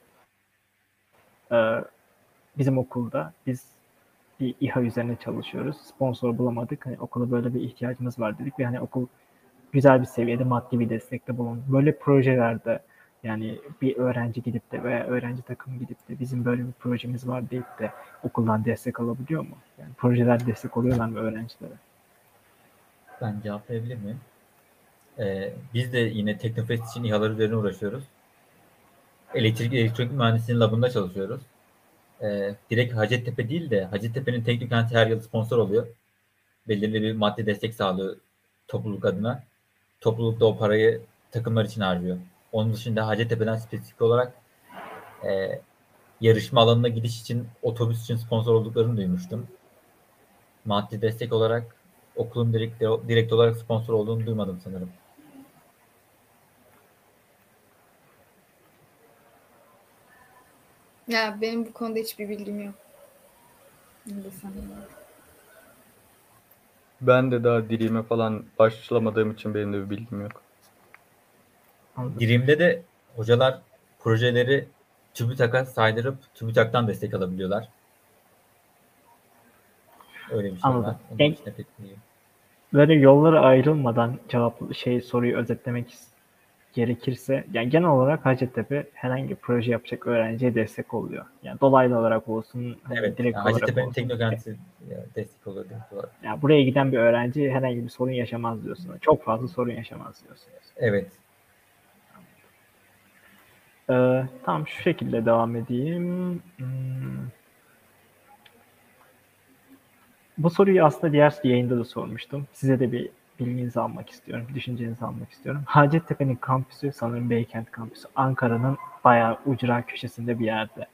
A: Ee, bizim okulda biz bir İHA üzerine çalışıyoruz. Sponsor bulamadık. Hani okula böyle bir ihtiyacımız var dedik ve hani okul güzel bir seviyede maddi bir destekte bulundu. Böyle projelerde yani bir öğrenci gidip de veya öğrenci takımı gidip de bizim böyle bir projemiz var deyip de okuldan destek alabiliyor mu? Yani projeler destek oluyorlar mı öğrencilere?
B: Ben cevaplayabilir miyim? Ee, biz de yine Teknofest için İHA'lar üzerine uğraşıyoruz. Elektrik elektronik mühendisliğinin labında çalışıyoruz. Ee, direkt Hacettepe değil de Hacettepe'nin Teknokenti her yıl sponsor oluyor. Belirli bir maddi destek sağlıyor topluluk adına. Topluluk da o parayı takımlar için harcıyor. Onun dışında Hacettepe'den spesifik olarak e, yarışma alanına gidiş için otobüs için sponsor olduklarını duymuştum. Maddi destek olarak okulun direkt, direkt olarak sponsor olduğunu duymadım sanırım.
C: Ya benim bu konuda hiçbir bilgim yok.
D: Ben de daha dilime falan başlamadığım için benim de bir bilgim yok.
A: Anladım.
B: De hocalar projeleri TÜBİTAK'a saydırıp TÜBİTAK'tan destek alabiliyorlar. Öyle bir şey
A: Anladım.
B: var. Onun pek bilmiyorum.
A: Böyle yollara ayrılmadan cevap şey soruyu özetlemek gerekirse yani genel olarak Hacettepe herhangi bir proje yapacak öğrenciye destek oluyor. Yani dolaylı olarak olsun, hani
B: Evet.
A: direkt
B: Yani
A: olarak
B: Hacettepe'nin
A: olsun.
B: teknokenti ya, destek oluyor. direkt olarak.
A: Yani buraya giden bir öğrenci herhangi bir sorun yaşamaz diyorsunuz. Çok fazla sorun yaşamaz diyorsunuz.
B: Evet.
A: Ee, tamam şu şekilde devam edeyim. Hmm. Bu soruyu aslında diğer yayında da sormuştum. Size de bir bilginizi almak istiyorum, düşüncenizi almak istiyorum. Hacettepe'nin kampüsü sanırım Beykent kampüsü. Ankara'nın bayağı ucra köşesinde bir yerde.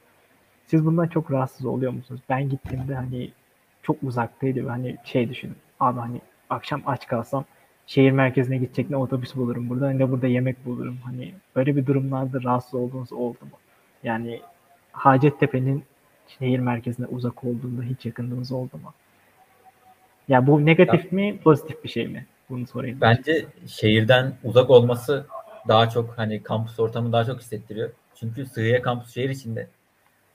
A: Siz bundan çok rahatsız oluyor musunuz? Ben gittiğimde hani çok uzaktaydı ve hani şey düşünün. Abi hani akşam aç kalsam şehir merkezine gidecek ne otobüs bulurum burada ne de burada yemek bulurum. Hani böyle bir durumlarda rahatsız olduğunuz oldu mu? Yani Hacettepe'nin şehir merkezine uzak olduğunda hiç yakındığınız oldu mu? Ya bu negatif mi, pozitif bir şey mi? Bunu sorayım.
B: Bence şehirden uzak olması daha çok hani kampüs ortamı daha çok hissettiriyor. Çünkü Sığıya kampüs şehir içinde.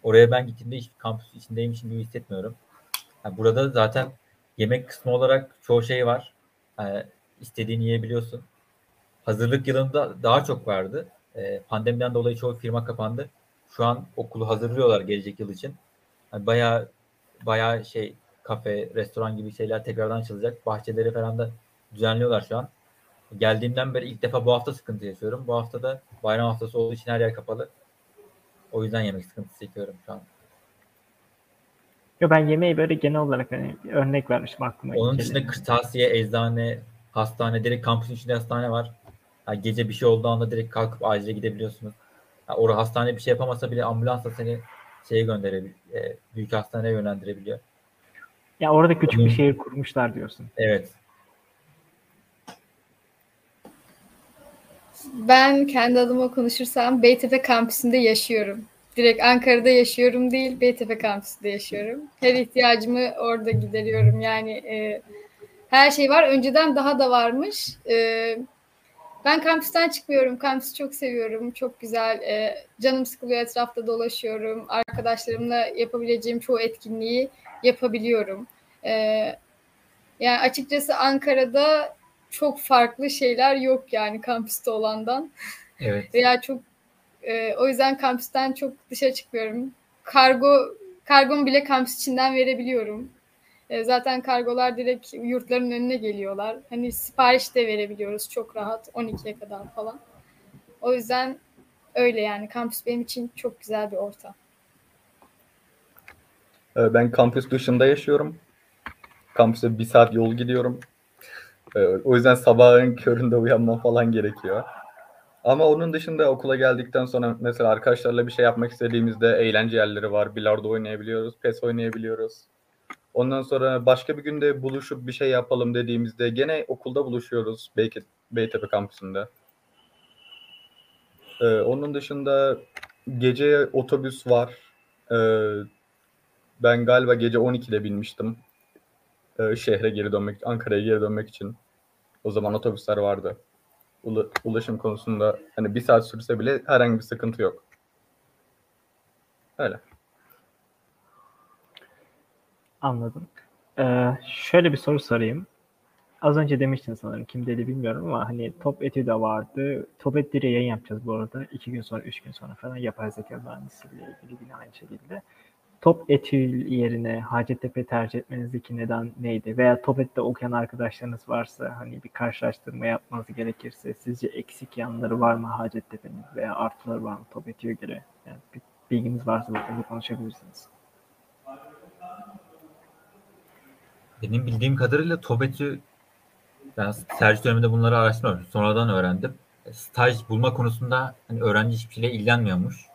B: Oraya ben gittiğimde hiç kampüs içindeymişim gibi hissetmiyorum. Yani burada zaten yemek kısmı olarak çoğu şey var. Yani istediğini yiyebiliyorsun. Hazırlık yılında daha çok vardı. Ee, pandemiden dolayı çoğu firma kapandı. Şu an okulu hazırlıyorlar gelecek yıl için. Yani bayağı bayağı şey kafe, restoran gibi şeyler tekrardan açılacak. Bahçeleri falan da düzenliyorlar şu an. Geldiğimden beri ilk defa bu hafta sıkıntı yaşıyorum. Bu hafta da bayram haftası olduğu için her yer kapalı. O yüzden yemek sıkıntısı çekiyorum şu an.
A: Yo ben yemeği böyle genel olarak hani bir örnek vermişim aklıma.
B: Onun dışında kırtasiye, eczane, hastane, direkt kampüsün içinde hastane var. Yani gece bir şey olduğu anda direkt kalkıp acile gidebiliyorsunuz. Yani orada hastane bir şey yapamasa bile ambulansla seni şeye gönderebiliyor. E, büyük hastaneye yönlendirebiliyor.
A: Ya orada küçük bir
B: Onun-
A: şehir kurmuşlar diyorsun.
B: Evet.
C: Ben kendi adıma konuşursam Beytepe kampüsünde yaşıyorum. Direkt Ankara'da yaşıyorum değil, Beytepe kampüsünde yaşıyorum. Her ihtiyacımı orada gideriyorum. Yani e, her şey var. Önceden daha da varmış. E, ben kampüsten çıkmıyorum. Kampüsü çok seviyorum. Çok güzel. E, canım sıkılıyor etrafta dolaşıyorum. Arkadaşlarımla yapabileceğim çoğu etkinliği yapabiliyorum. E, yani açıkçası Ankara'da çok farklı şeyler yok yani kampüste olandan.
B: Evet.
C: Veya çok e, o yüzden kampüsten çok dışarı çıkmıyorum. Kargo kargomu bile kampüs içinden verebiliyorum. E, zaten kargolar direkt yurtların önüne geliyorlar. Hani sipariş de verebiliyoruz çok rahat 12'ye kadar falan. O yüzden öyle yani kampüs benim için çok güzel bir ortam.
D: Ee, Ben kampüs dışında yaşıyorum. Kampüse bir saat yol gidiyorum. Ee, O yüzden sabahın köründe uyanmam falan gerekiyor. Ama onun dışında okula geldikten sonra mesela arkadaşlarla bir şey yapmak istediğimizde eğlence yerleri var. Bilardo oynayabiliyoruz, PES oynayabiliyoruz. Ondan sonra başka bir günde buluşup bir şey yapalım dediğimizde gene okulda buluşuyoruz Beyke- Beytepe kampüsünde. Ee, onun dışında gece otobüs var. Ee, ben galiba gece 12'de binmiştim. Ee, şehre geri dönmek, Ankara'ya geri dönmek için. O zaman otobüsler vardı. Ula- ulaşım konusunda hani bir saat sürse bile herhangi bir sıkıntı yok. Öyle.
A: Anladım. Ee, şöyle bir soru sorayım. Az önce demiştin sanırım kim dedi bilmiyorum ama hani Top Etü de vardı. Top Etü'yle yayın yapacağız bu arada. İki gün sonra, üç gün sonra falan yapay zeka mühendisliğiyle ilgili yine aynı şekilde. Top Etü yerine Hacettepe tercih etmenizdeki neden neydi? Veya Top Etü'de okuyan arkadaşlarınız varsa hani bir karşılaştırma yapmanız gerekirse sizce eksik yanları var mı Hacettepe'nin veya artıları var mı Top Etü'ye göre? Yani bir bilginiz varsa bu konuda konuşabilirsiniz.
B: Benim bildiğim kadarıyla TOBET'i ben tercih döneminde bunları araştırmamışım. Sonradan öğrendim. Staj bulma konusunda hani öğrenci hiçbir şeyle ilgilenmiyormuş.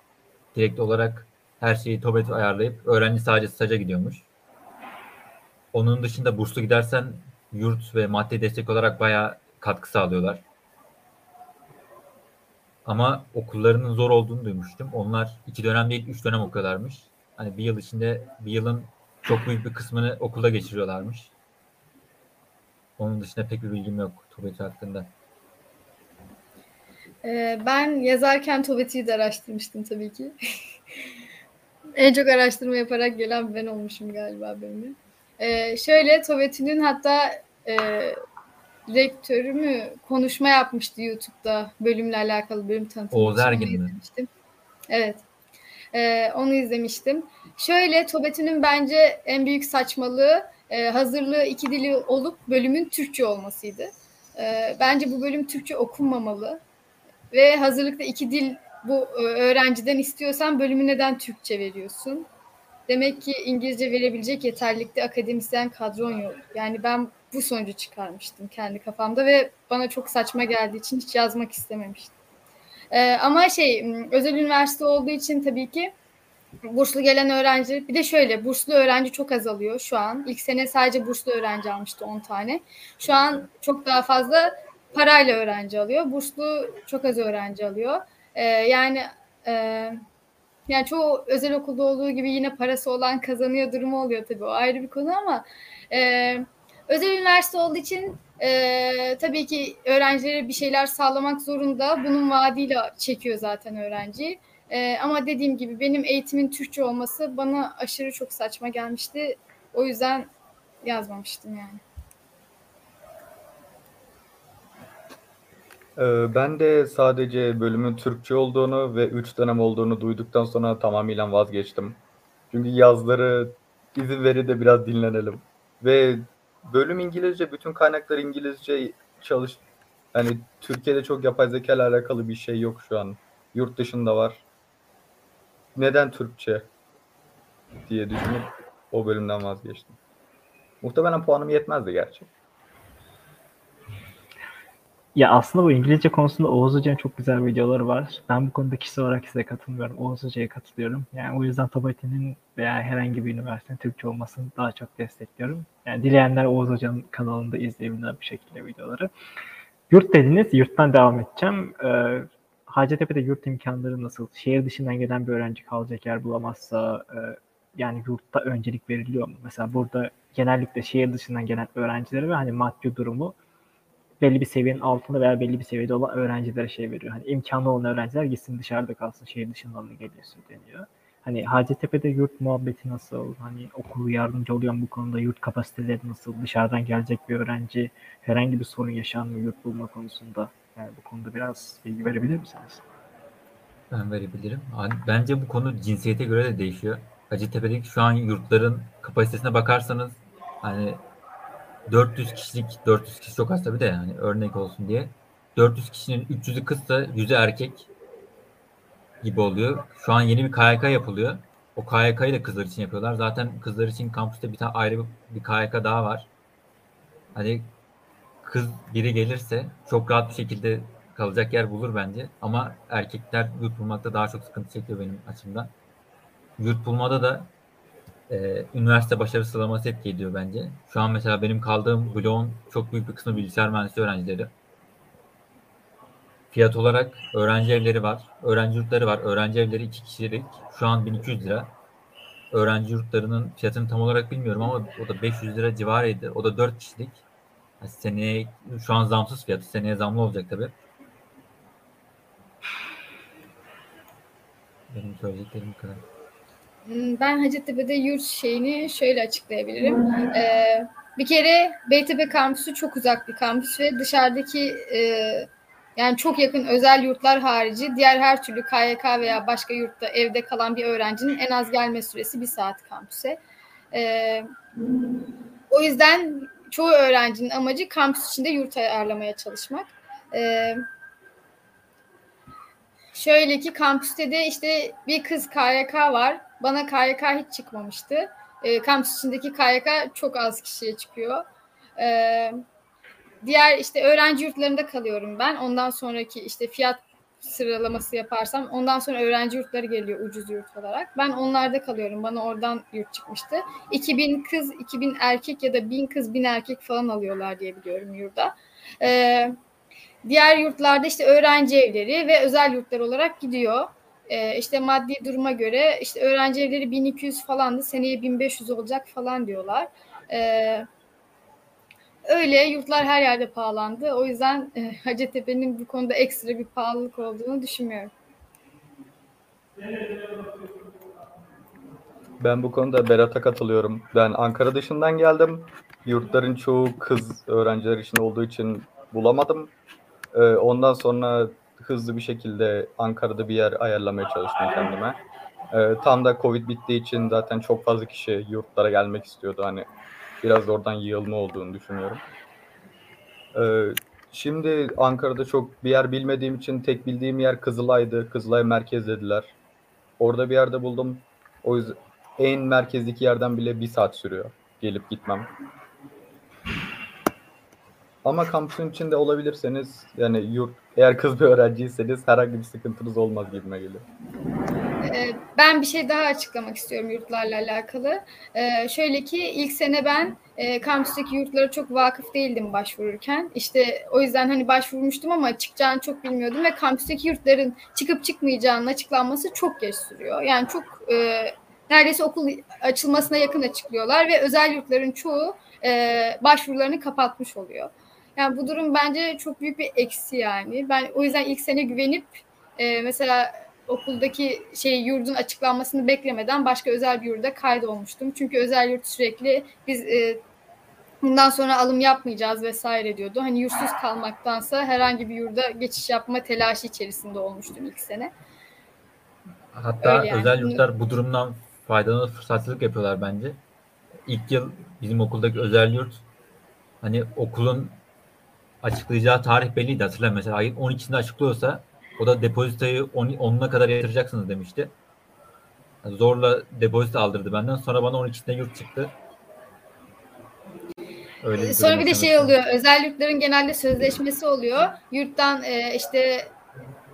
B: Direkt olarak her şeyi TOBET'i ayarlayıp öğrenci sadece staja gidiyormuş. Onun dışında burslu gidersen yurt ve maddi destek olarak bayağı katkı sağlıyorlar. Ama okullarının zor olduğunu duymuştum. Onlar iki dönem değil, üç dönem okuyorlarmış. Hani bir yıl içinde bir yılın çok büyük bir kısmını okulda geçiriyorlarmış. Onun dışında pek bir bilgim yok TOBET hakkında.
C: Ee, ben yazarken Tobet'i de araştırmıştım tabii ki. en çok araştırma yaparak gelen ben olmuşum galiba benim. Ee, şöyle Tobet'in hatta e, rektörü mü konuşma yapmıştı YouTube'da bölümle alakalı bölüm tanıtımı.
B: Oğuz. Ergin mi?
C: Evet. Ee, onu izlemiştim. Şöyle Tobet'in bence en büyük saçmalığı e, hazırlığı iki dili olup bölümün Türkçe olmasıydı. Ee, bence bu bölüm Türkçe okunmamalı. Ve hazırlıkta iki dil bu e, öğrenciden istiyorsan bölümü neden Türkçe veriyorsun? Demek ki İngilizce verebilecek yeterlikte akademisyen kadron yok. Yani ben bu sonucu çıkarmıştım kendi kafamda ve bana çok saçma geldiği için hiç yazmak istememiştim. Ee, ama şey özel üniversite olduğu için tabii ki burslu gelen öğrenci bir de şöyle burslu öğrenci çok azalıyor şu an. İlk sene sadece burslu öğrenci almıştı 10 tane. Şu an çok daha fazla parayla öğrenci alıyor. Burslu çok az öğrenci alıyor. Ee, yani e, yani çoğu özel okulda olduğu gibi yine parası olan kazanıyor durumu oluyor tabii. O ayrı bir konu ama e, özel üniversite olduğu için e, tabii ki öğrencilere bir şeyler sağlamak zorunda. Bunun vaadiyle çekiyor zaten öğrenciyi. E, ama dediğim gibi benim eğitimin Türkçe olması bana aşırı çok saçma gelmişti. O yüzden yazmamıştım yani.
D: Ee, Ben de sadece bölümün Türkçe olduğunu ve 3 dönem olduğunu duyduktan sonra tamamıyla vazgeçtim. Çünkü yazları izin veri de biraz dinlenelim. Ve bölüm İngilizce, bütün kaynaklar İngilizce çalış. Yani Türkiye'de çok yapay zeka ile alakalı bir şey yok şu an. Yurt dışında var. Neden Türkçe diye düşünüp o bölümden vazgeçtim. Muhtemelen puanım yetmezdi gerçi.
A: Ya aslında bu İngilizce konusunda Oğuz Hoca'nın çok güzel videoları var. Ben bu konuda kişi olarak size katılmıyorum. Oğuz Hoca'ya katılıyorum. Yani o yüzden Tabati'nin veya herhangi bir üniversitenin Türkçe olmasını daha çok destekliyorum. Yani dileyenler Oğuz Hoca'nın kanalında izleyebilirler bir şekilde videoları. Yurt dediniz, yurttan devam edeceğim. Ee, Hacettepe'de yurt imkanları nasıl? Şehir dışından gelen bir öğrenci kalacak yer bulamazsa e, yani yurtta öncelik veriliyor mu? Mesela burada genellikle şehir dışından gelen öğrencilere ve hani maddi durumu belli bir seviyenin altında veya belli bir seviyede olan öğrencilere şey veriyor. Hani imkanı olan öğrenciler gitsin dışarıda kalsın, şehir dışından mı geliyorsun deniyor. Hani Hacettepe'de yurt muhabbeti nasıl? Hani okulu yardımcı oluyor bu konuda? Yurt kapasiteleri nasıl? Dışarıdan gelecek bir öğrenci herhangi bir sorun yaşar mı yurt bulma konusunda? Yani bu konuda biraz bilgi verebilir misiniz?
B: Ben verebilirim. Abi, Bence bu konu cinsiyete göre de değişiyor. Hacettepe'deki şu an yurtların kapasitesine bakarsanız hani 400 kişilik 400 kişi çok az tabii de yani örnek olsun diye 400 kişinin 300'ü kızsa 100'ü erkek gibi oluyor. Şu an yeni bir KYK yapılıyor. O KYK'yı da kızlar için yapıyorlar. Zaten kızlar için kampüste bir tane ayrı bir KYK daha var. Hani kız biri gelirse çok rahat bir şekilde kalacak yer bulur bence. Ama erkekler yurt bulmakta daha çok sıkıntı çekiyor benim açımdan. Yurt bulmada da e, üniversite başarı sıralaması etki ediyor bence. Şu an mesela benim kaldığım bloğun çok büyük bir kısmı bilgisayar mühendisliği öğrencileri. Fiyat olarak öğrenci evleri var, öğrenci yurtları var. Öğrenci evleri iki kişilik. Şu an 1200 lira. Öğrenci yurtlarının fiyatını tam olarak bilmiyorum ama o da 500 lira civarıydı. O da 4 kişilik. Yani seneye şu an zamsız fiyatı. Seneye zamlı olacak tabii. Benim söyleyeceklerim bu kadar.
C: Hmm, Ben Hacettepe'de yurt şeyini şöyle açıklayabilirim. Ee, bir kere Beytepe kampüsü çok uzak bir kampüs ve dışarıdaki e, yani çok yakın özel yurtlar harici diğer her türlü KYK veya başka yurtta evde kalan bir öğrencinin en az gelme süresi bir saat kampüse. Ee, o yüzden çoğu öğrencinin amacı kampüs içinde yurt ayarlamaya çalışmak. Ee, şöyle ki kampüste de işte bir kız KYK var. Bana KYK hiç çıkmamıştı. E, kampüs içindeki KYK çok az kişiye çıkıyor. E, diğer işte öğrenci yurtlarında kalıyorum ben. Ondan sonraki işte fiyat sıralaması yaparsam ondan sonra öğrenci yurtları geliyor ucuz yurt olarak. Ben onlarda kalıyorum. Bana oradan yurt çıkmıştı. 2000 kız, 2000 erkek ya da 1000 kız, 1000 erkek falan alıyorlar diye biliyorum yurda. Ee, diğer yurtlarda işte öğrenci evleri ve özel yurtlar olarak gidiyor. Ee, işte maddi duruma göre işte öğrenci evleri 1200 falandı. Seneye 1500 olacak falan diyorlar. Ee, öyle yurtlar her yerde pahalandı. O yüzden e, Hacettepe'nin bu konuda ekstra bir pahalılık olduğunu düşünmüyorum.
D: Ben bu konuda Berat'a katılıyorum. Ben Ankara dışından geldim. Yurtların çoğu kız öğrenciler için olduğu için bulamadım. Ee, ondan sonra hızlı bir şekilde Ankara'da bir yer ayarlamaya çalıştım kendime. Ee, tam da Covid bittiği için zaten çok fazla kişi yurtlara gelmek istiyordu. Hani biraz da oradan yığılma olduğunu düşünüyorum. Ee, şimdi Ankara'da çok bir yer bilmediğim için tek bildiğim yer Kızılay'dı. Kızılay merkez dediler. Orada bir yerde buldum. O yüzden en merkezdeki yerden bile bir saat sürüyor gelip gitmem. Ama kampüsün içinde olabilirseniz yani yurt eğer kız bir öğrenciyseniz herhangi bir sıkıntınız olmaz gibime geliyor.
C: Ee, Ben bir şey daha açıklamak istiyorum yurtlarla alakalı. Ee, şöyle ki ilk sene ben e, kampüsteki yurtlara çok vakıf değildim başvururken. İşte o yüzden hani başvurmuştum ama çıkacağını çok bilmiyordum ve kampüsteki yurtların çıkıp çıkmayacağının açıklanması çok geç sürüyor. Yani çok e, neredeyse okul açılmasına yakın açıklıyorlar ve özel yurtların çoğu e, başvurularını kapatmış oluyor. Yani bu durum bence çok büyük bir eksi yani. Ben o yüzden ilk sene güvenip e, mesela okuldaki şey yurdun açıklanmasını beklemeden başka özel bir yurda kaydolmuştum. Çünkü özel yurt sürekli biz e, bundan sonra alım yapmayacağız vesaire diyordu. Hani yurtsuz kalmaktansa herhangi bir yurda geçiş yapma telaşı içerisinde olmuştum ilk sene.
B: Hatta
C: Öyle yani.
B: özel yurtlar bu durumdan faydalanıp fırsatçılık yapıyorlar bence. İlk yıl bizim okuldaki özel yurt hani okulun açıklayacağı tarih belliydi hatırlayın. Mesela ayın 12'sinde açıklıyorsa o da depozitoyu 10, 10'una kadar yatıracaksınız demişti. Zorla depozito aldırdı benden. Sonra bana 12'sinde yurt çıktı. Öyle bir
C: Sonra
B: durum
C: bir de şey oluyor. Özel yurtların genelde sözleşmesi oluyor. Yurttan e, işte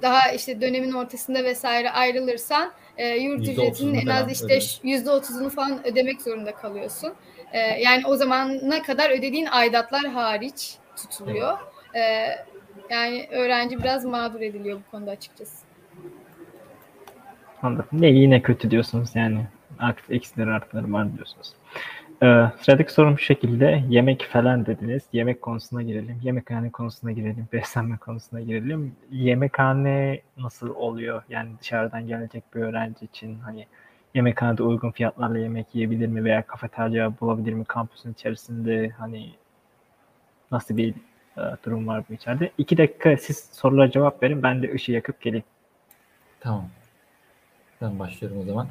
C: daha işte dönemin ortasında vesaire ayrılırsan e, yurt
B: %30'unu
C: ücretinin en az işte yüzde otuzunu falan ödemek zorunda kalıyorsun. E, yani o zamana kadar ödediğin aidatlar hariç tutuluyor. E, yani öğrenci biraz mağdur ediliyor bu konuda açıkçası.
A: Anladım. Ne iyi ne kötü diyorsunuz yani. Artı, eksileri artıları var diyorsunuz. Ee, sıradaki sorum şu şekilde. Yemek falan dediniz. Yemek konusuna girelim. Yemekhane konusuna girelim. Beslenme konusuna girelim. Yemekhane nasıl oluyor? Yani dışarıdan gelecek bir öğrenci için hani yemekhanede uygun fiyatlarla yemek yiyebilir mi veya kafeterya bulabilir mi kampüsün içerisinde hani nasıl bir e, durum var bu içeride? İki dakika siz sorulara cevap verin. Ben de ışığı yakıp geleyim.
B: Tamam. Ben başlıyorum o zaman.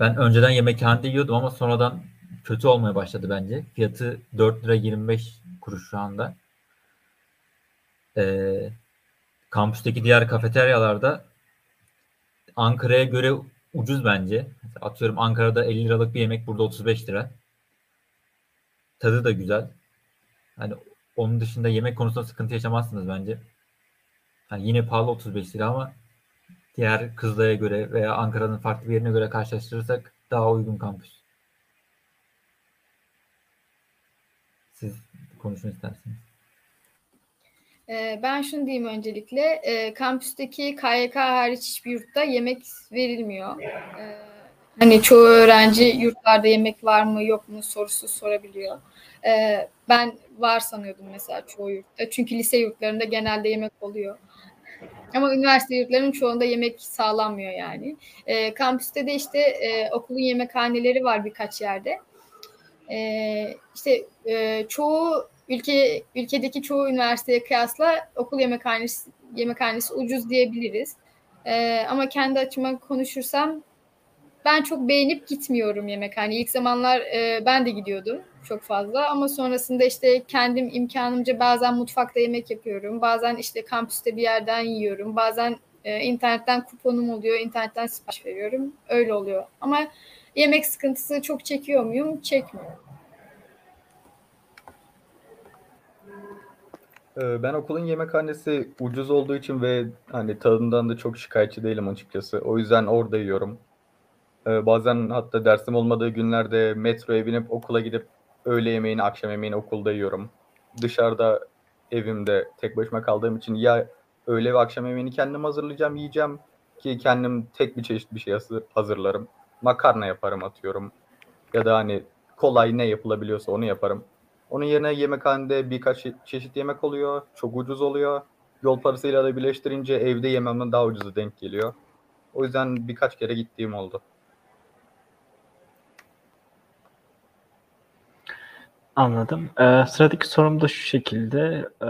B: Ben önceden yemekhanede yiyordum ama sonradan kötü olmaya başladı bence. Fiyatı 4 lira 25 kuruş şu anda. Ee, kampüsteki diğer kafeteryalarda Ankara'ya göre ucuz bence. Atıyorum Ankara'da 50 liralık bir yemek burada 35 lira. Tadı da güzel. Hani onun dışında yemek konusunda sıkıntı yaşamazsınız bence. Hani yine pahalı 35 lira ama diğer Kızılay'a göre veya Ankara'nın farklı bir yerine göre karşılaştırırsak daha uygun kampüs. Siz konuşun isterseniz.
C: Ee, Ben şunu diyeyim öncelikle. e, Kampüsteki KYK hariç hiçbir yurtta yemek verilmiyor. Ee, Hani çoğu öğrenci yurtlarda yemek var mı yok mu sorusu sorabiliyor. Ee, Ben var sanıyordum mesela çoğu yurtta. Çünkü lise yurtlarında genelde yemek oluyor. Ama üniversite yurtlarının çoğunda yemek sağlanmıyor yani. Ee, Kampüste de işte e, okulun yemekhaneleri var birkaç yerde. Ee, işte e, çoğu ülke ülkedeki çoğu üniversiteye kıyasla okul yemekhanesi yemekhanesi ucuz diyebiliriz. Ee, ama kendi açıma konuşursam ben çok beğenip gitmiyorum yemekhane. İlk zamanlar e, ben de gidiyordum çok fazla ama sonrasında işte kendim imkanımca bazen mutfakta yemek yapıyorum. Bazen işte kampüste bir yerden yiyorum. Bazen e, internetten kuponum oluyor. internetten sipariş veriyorum. Öyle oluyor. Ama yemek sıkıntısı çok çekiyor muyum? Çekmiyorum.
D: Ee, Ben okulun yemekhanesi ucuz olduğu için ve hani tadından da çok şikayetçi değilim açıkçası. O yüzden orada yiyorum. Ee, Bazen hatta dersim olmadığı günlerde metroya binip okula gidip öğle yemeğini, akşam yemeğini okulda yiyorum. Dışarıda evimde tek başıma kaldığım için ya öğle ve akşam yemeğini kendim hazırlayacağım, yiyeceğim ki kendim tek bir çeşit bir şey hazır- hazırlarım. Makarna yaparım atıyorum. Ya da hani kolay ne yapılabiliyorsa onu yaparım. Onun yerine yemekhanede birkaç çe- çeşit yemek oluyor. Çok ucuz oluyor. Yol parasıyla da birleştirince evde yememden daha ucuza denk geliyor. O yüzden birkaç kere gittiğim oldu.
A: Anladım. Ee, sıradaki sorum da şu şekilde. Ee,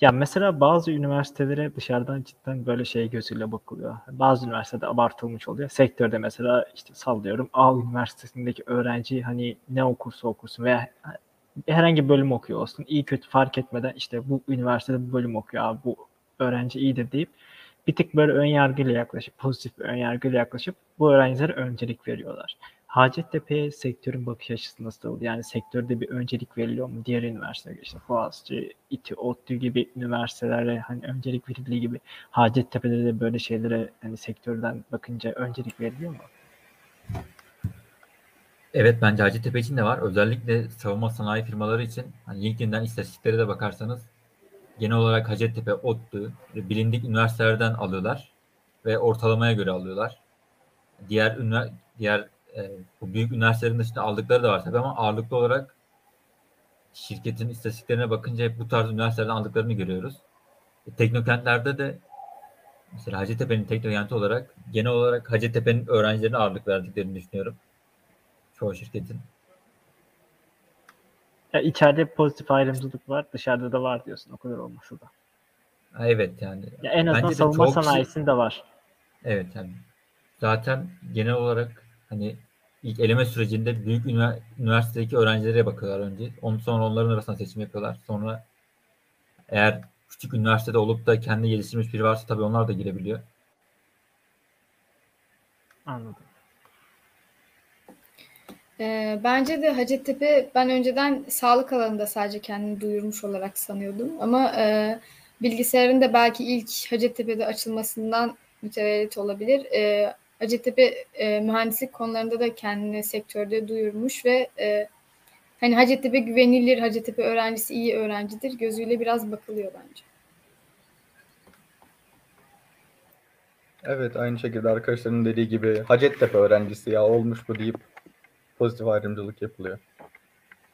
A: ya mesela bazı üniversitelere dışarıdan cidden böyle şey gözüyle bakılıyor. Bazı üniversitede abartılmış oluyor. Sektörde mesela işte sallıyorum A üniversitesindeki öğrenci hani ne okursa okursun veya herhangi bir bölüm okuyor olsun. iyi kötü fark etmeden işte bu üniversitede bu bölüm okuyor abi bu öğrenci iyidir deyip bir tık böyle ön yargıyla yaklaşıp pozitif bir ön yargıyla yaklaşıp bu öğrencilere öncelik veriyorlar. Hacettepe'ye sektörün bakış açısı nasıl? Yani sektörde bir öncelik veriliyor mu? Diğer üniversiteler işte Boğaziçi, İTÜ, ODTÜ gibi üniversitelere hani öncelik verildiği gibi Hacettepe'de de böyle şeylere hani sektörden bakınca öncelik veriliyor mu?
B: Evet bence Hacettepe için de var. Özellikle savunma sanayi firmaları için hani LinkedIn'den istatistiklere de bakarsanız genel olarak Hacettepe, ODTÜ ve bilindik üniversitelerden alıyorlar ve ortalamaya göre alıyorlar. Diğer ünivers- diğer e, bu büyük üniversitelerin dışında aldıkları da var tabii ama ağırlıklı olarak şirketin istatistiklerine bakınca hep bu tarz üniversitelerden aldıklarını görüyoruz. E, teknokentlerde de mesela Hacettepe'nin teknoyenti olarak genel olarak Hacettepe'nin öğrencilerine ağırlık verdiklerini düşünüyorum. Çoğu şirketin.
A: Ya içeride pozitif ayrımcılık var, dışarıda da var diyorsun o kadar olmasa da.
B: Ha, evet yani.
A: Ya en azından savunma
B: kişi-
A: sanayisinde var.
B: Evet yani zaten genel olarak hani ilk eleme sürecinde büyük ünivers- üniversitedeki öğrencilere bakıyorlar önce. Ondan sonra onların arasında seçim yapıyorlar. Sonra eğer küçük üniversitede olup da kendi geliştirmiş biri varsa tabii onlar da girebiliyor.
A: Anladım.
C: Ee, bence de Hacettepe ben önceden sağlık alanında sadece kendini duyurmuş olarak sanıyordum. Ama e, bilgisayarın da belki ilk Hacettepe'de açılmasından mütevellit olabilir. E, Hacettepe e, mühendislik konularında da kendini sektörde duyurmuş ve e, hani Hacettepe güvenilir, Hacettepe öğrencisi iyi öğrencidir gözüyle biraz bakılıyor bence.
D: Evet aynı şekilde arkadaşların dediği gibi Hacettepe öğrencisi ya olmuş bu deyip pozitif ayrımcılık yapılıyor.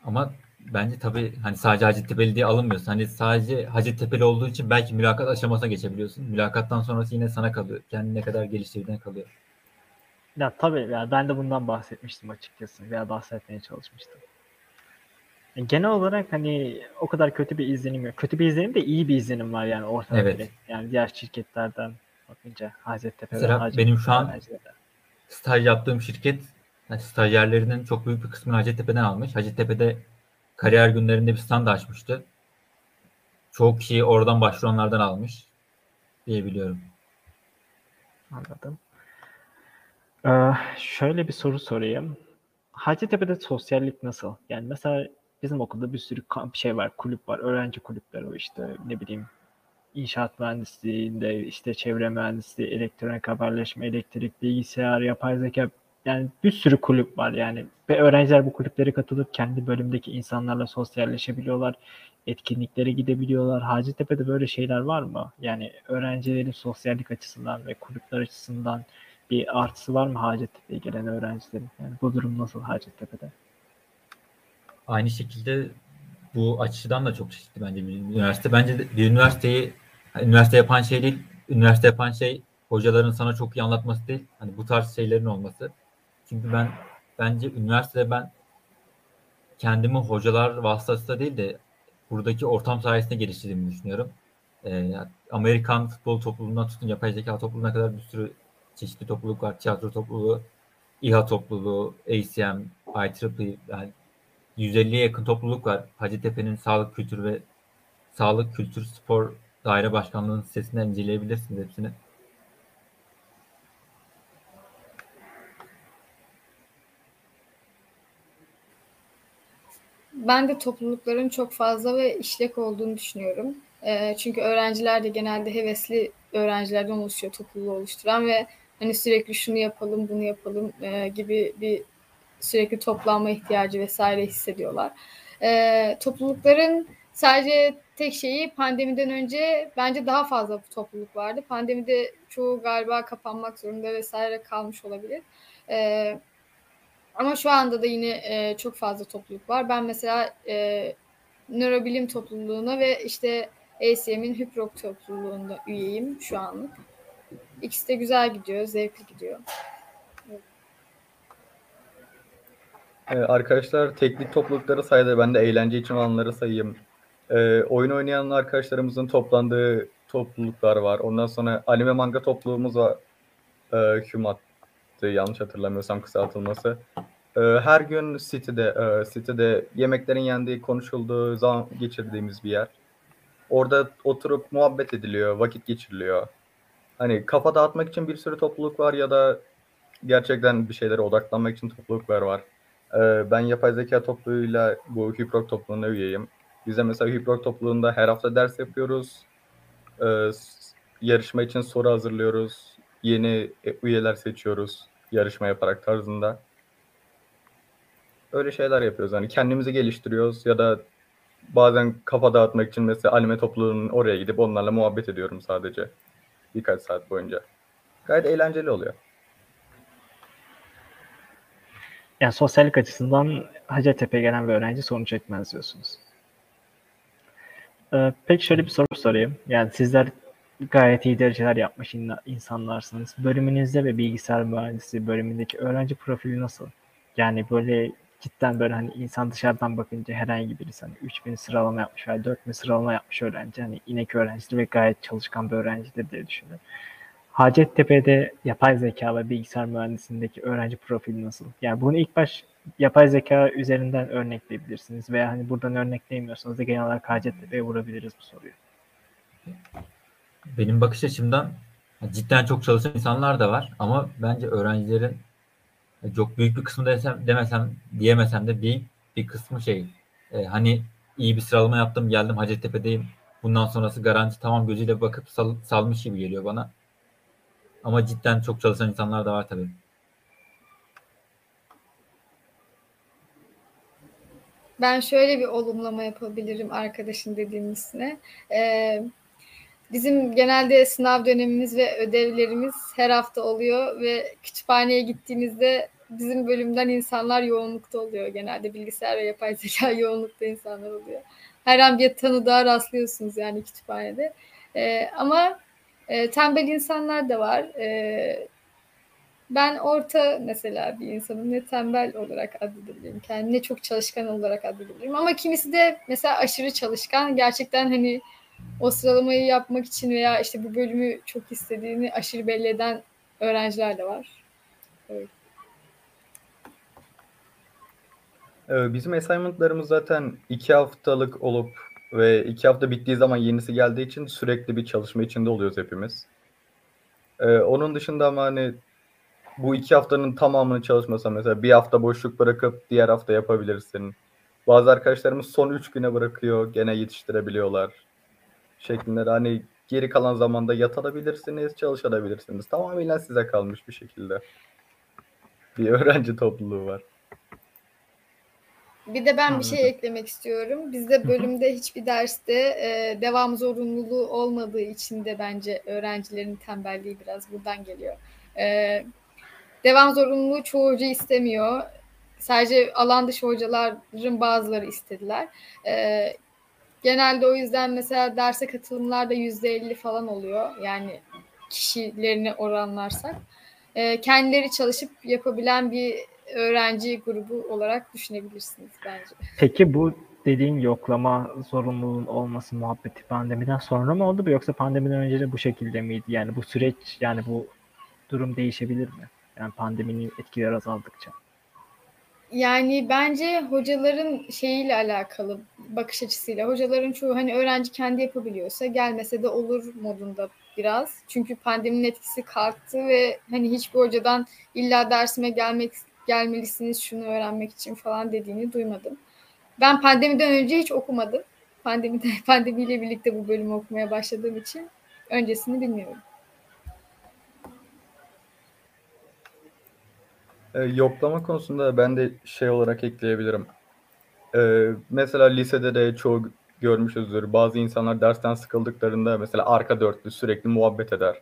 B: Ama bence tabii hani sadece Hacettepe'li diye alınmıyorsun. Hani sadece Hacettepe'li olduğu için belki mülakat aşamasına geçebiliyorsun. Mülakattan sonrası yine sana kalıyor. Kendini ne kadar geliştirdiğine kalıyor.
A: Ya tabii ya ben de bundan bahsetmiştim açıkçası veya bahsetmeye çalışmıştım. Genel olarak hani o kadar kötü bir izlenim yok. Kötü bir izlenim de iyi bir izlenim var yani ortada.
B: Evet.
A: direkt. Yani diğer şirketlerden bakınca Hacettepe ve
B: Mesela
A: Hacettepe
B: benim şu an-. Staj yaptığım şirket yani stajyerlerinin çok büyük bir kısmını Hacettepe'den almış. Hacettepe'de kariyer günlerinde bir stand açmıştı. Çoğu kişiyi oradan başvuranlardan almış diyebiliyorum.
A: Anladım. Ee, şöyle bir soru sorayım. Hacettepe'de sosyallik nasıl? Yani mesela bizim okulda bir sürü kamp şey var, kulüp var, öğrenci kulüpleri o işte ne bileyim inşaat mühendisliğinde işte çevre mühendisliği, elektronik haberleşme, elektrik, bilgisayar, yapay zeka yani bir sürü kulüp var yani ve öğrenciler bu kulüplere katılıp kendi bölümdeki insanlarla sosyalleşebiliyorlar, etkinliklere gidebiliyorlar. Hacettepe'de böyle şeyler var mı? Yani öğrencilerin sosyallik açısından ve kulüpler açısından bir artısı var mı Hacettepe'ye gelen öğrencilerin? Yani bu durum nasıl Hacettepe'de?
B: Aynı şekilde bu açıdan da çok çeşitli bence bir üniversite. Bence bir üniversiteyi üniversite yapan şey değil, üniversite yapan şey hocaların sana çok iyi anlatması değil. Hani bu tarz şeylerin olması. Çünkü ben bence üniversitede ben kendimi hocalar vasıtasıyla değil de buradaki ortam sayesinde geliştirdiğimi düşünüyorum. Ee, Amerikan futbol topluluğundan tutun yapay zeka topluluğuna kadar bir sürü çeşitli topluluk var. Tiyatro topluluğu, İHA topluluğu, ACM, IEEE yani 150'ye yakın topluluk var. Hacettepe'nin sağlık kültür ve sağlık kültür spor daire başkanlığının sitesinden inceleyebilirsiniz hepsini.
C: Ben de toplulukların çok fazla ve işlek olduğunu düşünüyorum. Ee, çünkü öğrenciler de genelde hevesli öğrencilerden oluşuyor topluluğu oluşturan ve hani sürekli şunu yapalım, bunu yapalım e, gibi bir sürekli toplanma ihtiyacı vesaire hissediyorlar. Ee, toplulukların sadece tek şeyi pandemiden önce bence daha fazla topluluk vardı. Pandemide çoğu galiba kapanmak zorunda vesaire kalmış olabilir. Ee, ama şu anda da yine e, çok fazla topluluk var. Ben mesela e, nörobilim topluluğuna ve işte ACM'in Hüprok topluluğunda üyeyim şu anlık. İkisi de güzel gidiyor, zevkli gidiyor.
D: Ee, arkadaşlar teknik toplulukları saydı. Ben de eğlence için olanları sayayım. Ee, oyun oynayan arkadaşlarımızın toplandığı topluluklar var. Ondan sonra anime manga topluluğumuz var. Ee, Humat'tı yanlış hatırlamıyorsam kısaltılması. Ee, her gün City'de, e, City'de yemeklerin yendiği, konuşulduğu, zaman geçirdiğimiz bir yer. Orada oturup muhabbet ediliyor, vakit geçiriliyor. Hani kafa dağıtmak için bir sürü topluluk var ya da gerçekten bir şeylere odaklanmak için topluluklar var. Ee, ben yapay zeka topluluğuyla bu Hüprok topluluğuna üyeyim. Biz mesela Hüprok topluluğunda her hafta ders yapıyoruz. Ee, yarışma için soru hazırlıyoruz. Yeni e, üyeler seçiyoruz yarışma yaparak tarzında. Öyle şeyler yapıyoruz. Hani kendimizi geliştiriyoruz ya da bazen kafa dağıtmak için mesela anime topluluğunun oraya gidip onlarla muhabbet ediyorum sadece. Birkaç saat boyunca. Gayet eğlenceli oluyor.
A: Yani sosyallik açısından Hacettepe'ye gelen bir öğrenci sorun çekmez diyorsunuz. Ee, peki şöyle bir soru sorayım. Yani sizler gayet iyi dereceler yapmış in- insanlarsınız. Bölümünüzde ve bilgisayar mühendisi bölümündeki öğrenci profili nasıl? Yani böyle cidden böyle hani insan dışarıdan bakınca herhangi birisi hani 3000 sıralama yapmış veya 4000 sıralama yapmış öğrenci hani inek öğrencidir ve gayet çalışkan bir öğrencidir diye düşünüyorum. Hacettepe'de yapay zeka ve bilgisayar mühendisliğindeki öğrenci profili nasıl? Yani bunu ilk baş yapay zeka üzerinden örnekleyebilirsiniz veya hani buradan örnekleyemiyorsanız da genel olarak Hacettepe'ye vurabiliriz bu soruyu.
B: Benim bakış açımdan cidden çok çalışan insanlar da var ama bence öğrencilerin çok büyük bir kısmı desem, demesem diyemesem de bir bir kısmı şey e, hani iyi bir sıralama yaptım geldim Hacettepe'deyim bundan sonrası garanti tamam gözüyle bakıp sal, salmış gibi geliyor bana. Ama cidden çok çalışan insanlar da var tabii.
C: Ben şöyle bir olumlama yapabilirim arkadaşın dediğin üstüne. Ee, bizim genelde sınav dönemimiz ve ödevlerimiz her hafta oluyor ve kütüphaneye gittiğimizde bizim bölümden insanlar yoğunlukta oluyor. Genelde bilgisayar ve yapay zeka yoğunlukta insanlar oluyor. Her an bir tanıdığa rastlıyorsunuz yani kütüphanede. Ee, ama e, tembel insanlar da var. E, ben orta mesela bir insanım. Ne tembel olarak addedebilirim. Kendine çok çalışkan olarak addedebilirim. Ama kimisi de mesela aşırı çalışkan. Gerçekten hani o sıralamayı yapmak için veya işte bu bölümü çok istediğini aşırı belli eden öğrenciler de var. Evet.
D: Bizim assignment'larımız zaten iki haftalık olup ve iki hafta bittiği zaman yenisi geldiği için sürekli bir çalışma içinde oluyoruz hepimiz. Ee, onun dışında ama hani bu iki haftanın tamamını çalışmasa mesela bir hafta boşluk bırakıp diğer hafta yapabilirsin. Bazı arkadaşlarımız son üç güne bırakıyor gene yetiştirebiliyorlar. Şeklinde hani geri kalan zamanda yatabilirsiniz, çalışabilirsiniz. Tamamen size kalmış bir şekilde. Bir öğrenci topluluğu var.
C: Bir de ben bir şey eklemek istiyorum. Bizde bölümde hiçbir derste e, devam zorunluluğu olmadığı için de bence öğrencilerin tembelliği biraz buradan geliyor. E, devam zorunluluğu çoğu hoca istemiyor. Sadece alan dışı hocaların bazıları istediler. E, genelde o yüzden mesela derse katılımlar da yüzde elli falan oluyor. Yani kişilerini oranlarsak. E, kendileri çalışıp yapabilen bir öğrenci grubu olarak düşünebilirsiniz bence.
A: Peki bu dediğin yoklama zorunluluğun olması muhabbeti pandemiden sonra mı oldu yoksa pandemiden önce de bu şekilde miydi? Yani bu süreç yani bu durum değişebilir mi? Yani pandeminin etkileri azaldıkça.
C: Yani bence hocaların şeyiyle alakalı bakış açısıyla. Hocaların çoğu hani öğrenci kendi yapabiliyorsa gelmese de olur modunda biraz. Çünkü pandeminin etkisi kalktı ve hani hiçbir hocadan illa dersime gelmek gelmelisiniz şunu öğrenmek için falan dediğini duymadım. Ben pandemiden önce hiç okumadım. Pandemide, pandemiyle birlikte bu bölümü okumaya başladığım için öncesini bilmiyorum.
D: Ee, yoklama konusunda ben de şey olarak ekleyebilirim. Ee, mesela lisede de çoğu görmüşüzdür. Bazı insanlar dersten sıkıldıklarında mesela arka dörtlü sürekli muhabbet eder.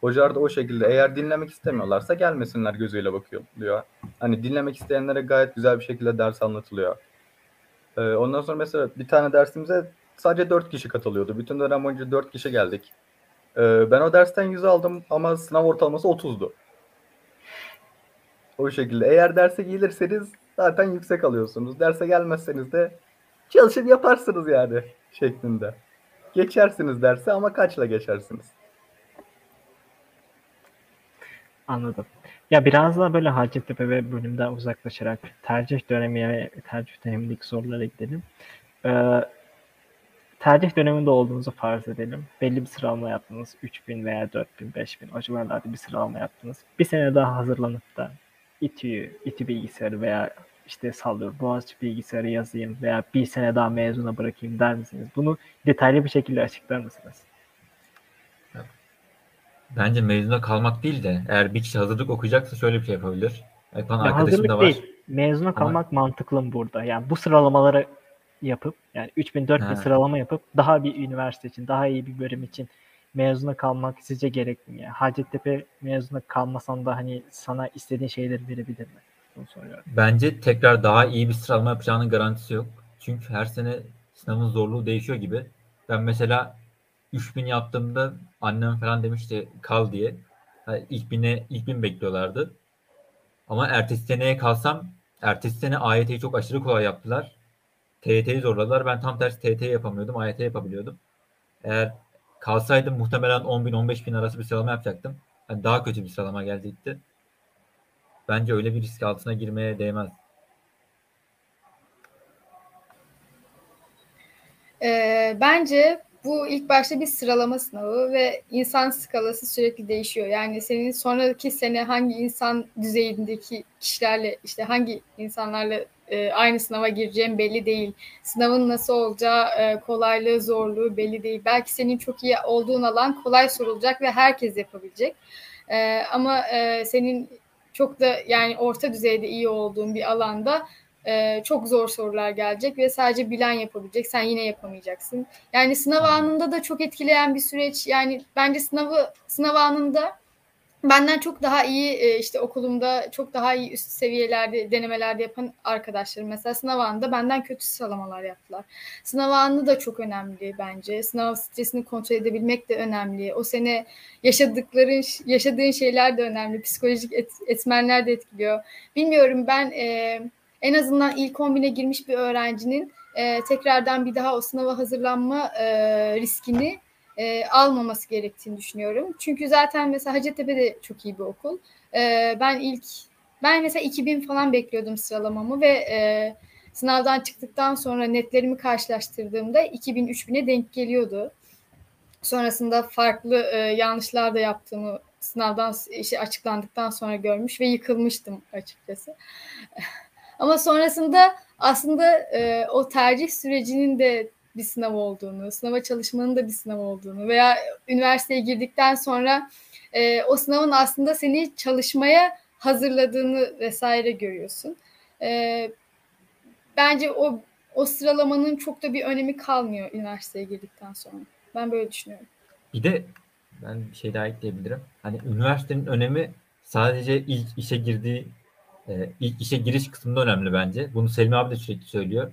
D: Hocalar da o şekilde eğer dinlemek istemiyorlarsa gelmesinler gözüyle bakıyor diyor. Hani dinlemek isteyenlere gayet güzel bir şekilde ders anlatılıyor. Ee, ondan sonra mesela bir tane dersimize sadece dört kişi katılıyordu. Bütün dönem boyunca dört kişi geldik. Ee, ben o dersten yüz aldım ama sınav ortalaması 30'du. O şekilde. Eğer derse gelirseniz zaten yüksek alıyorsunuz. Derse gelmezseniz de çalışıp yaparsınız yani şeklinde. Geçersiniz derse ama kaçla geçersiniz?
A: Anladım. Ya biraz daha böyle Hacettepe ve bölümden uzaklaşarak tercih dönemi ve tercih dönemindeki sorulara gidelim. Ee, tercih döneminde olduğunuzu farz edelim. Belli bir sıralama yaptınız. 3000 veya 4000, 5000 o civarlarda bir sıralama yaptınız. Bir sene daha hazırlanıp da İTÜ'yü, İTÜ bilgisayarı veya işte sallıyorum Boğaziçi bilgisayarı yazayım veya bir sene daha mezuna bırakayım der misiniz? Bunu detaylı bir şekilde açıklar mısınız?
B: Bence mezuna kalmak değil de eğer bir kişi hazırlık okuyacaksa şöyle bir şey yapabilir. Yapan
A: Ya
B: arkadaşım da var.
A: değil. Mezuna kalmak mantıklı mı burada? Yani bu sıralamaları yapıp yani 3000 4000
B: Ha.
A: sıralama yapıp daha bir üniversite için, daha iyi bir bölüm için mezuna kalmak sizce gerekli mi? Yani Hacettepe mezuna kalmasan da hani sana istediğin şeyleri verebilir mi? Bunu soruyorum.
B: Bence tekrar daha iyi bir sıralama yapacağının garantisi yok. Çünkü her sene sınavın zorluğu değişiyor gibi. Ben mesela 3000 yaptığımda annem falan demişti kal diye. Yani ilk bine ilk bin bekliyorlardı. Ama ertesi seneye kalsam ertesi sene AYT'yi çok aşırı kolay yaptılar. TYT'yi zorladılar. Ben tam tersi TYT yapamıyordum. AYT yapabiliyordum. Eğer kalsaydım muhtemelen 10 bin 15 bin arası bir sıralama yapacaktım. Yani daha kötü bir sıralama gelecekti. Bence öyle bir risk altına girmeye değmez.
C: Ee, bence bu ilk başta bir sıralama sınavı ve insan skalası sürekli değişiyor. Yani senin sonraki sene hangi insan düzeyindeki kişilerle işte hangi insanlarla e, aynı sınava gireceğim belli değil. Sınavın nasıl olacağı, e, kolaylığı, zorluğu belli değil. Belki senin çok iyi olduğun alan kolay sorulacak ve herkes yapabilecek. E, ama e, senin çok da yani orta düzeyde iyi olduğun bir alanda e, çok zor sorular gelecek ve sadece bilen yapabilecek. Sen yine yapamayacaksın. Yani sınav anında da çok etkileyen bir süreç. Yani bence sınavı sınav anında benden çok daha iyi e, işte okulumda çok daha iyi üst seviyelerde denemelerde yapan arkadaşlarım mesela sınav anında benden kötü sıralamalar yaptılar. Sınav anı da çok önemli bence. Sınav stresini kontrol edebilmek de önemli. O sene yaşadıkların yaşadığın şeyler de önemli. Psikolojik et, etmenler de etkiliyor. Bilmiyorum ben e, en azından ilk 10 girmiş bir öğrencinin e, tekrardan bir daha o sınava hazırlanma e, riskini e, almaması gerektiğini düşünüyorum. Çünkü zaten mesela Hacettepe de çok iyi bir okul. E, ben ilk ben mesela 2000 falan bekliyordum sıralamamı ve e, sınavdan çıktıktan sonra netlerimi karşılaştırdığımda 2000-3000'e denk geliyordu. Sonrasında farklı e, yanlışlar da yaptığımı sınavdan işte açıklandıktan sonra görmüş ve yıkılmıştım açıkçası. Ama sonrasında aslında e, o tercih sürecinin de bir sınav olduğunu, sınava çalışmanın da bir sınav olduğunu veya üniversiteye girdikten sonra e, o sınavın aslında seni çalışmaya hazırladığını vesaire görüyorsun. E, bence o o sıralamanın çok da bir önemi kalmıyor üniversiteye girdikten sonra. Ben böyle düşünüyorum.
B: Bir de ben bir şey daha ekleyebilirim. Hani üniversitenin önemi sadece ilk işe girdiği e, ilk işe giriş kısmında önemli bence. Bunu Selmi abi de sürekli söylüyor.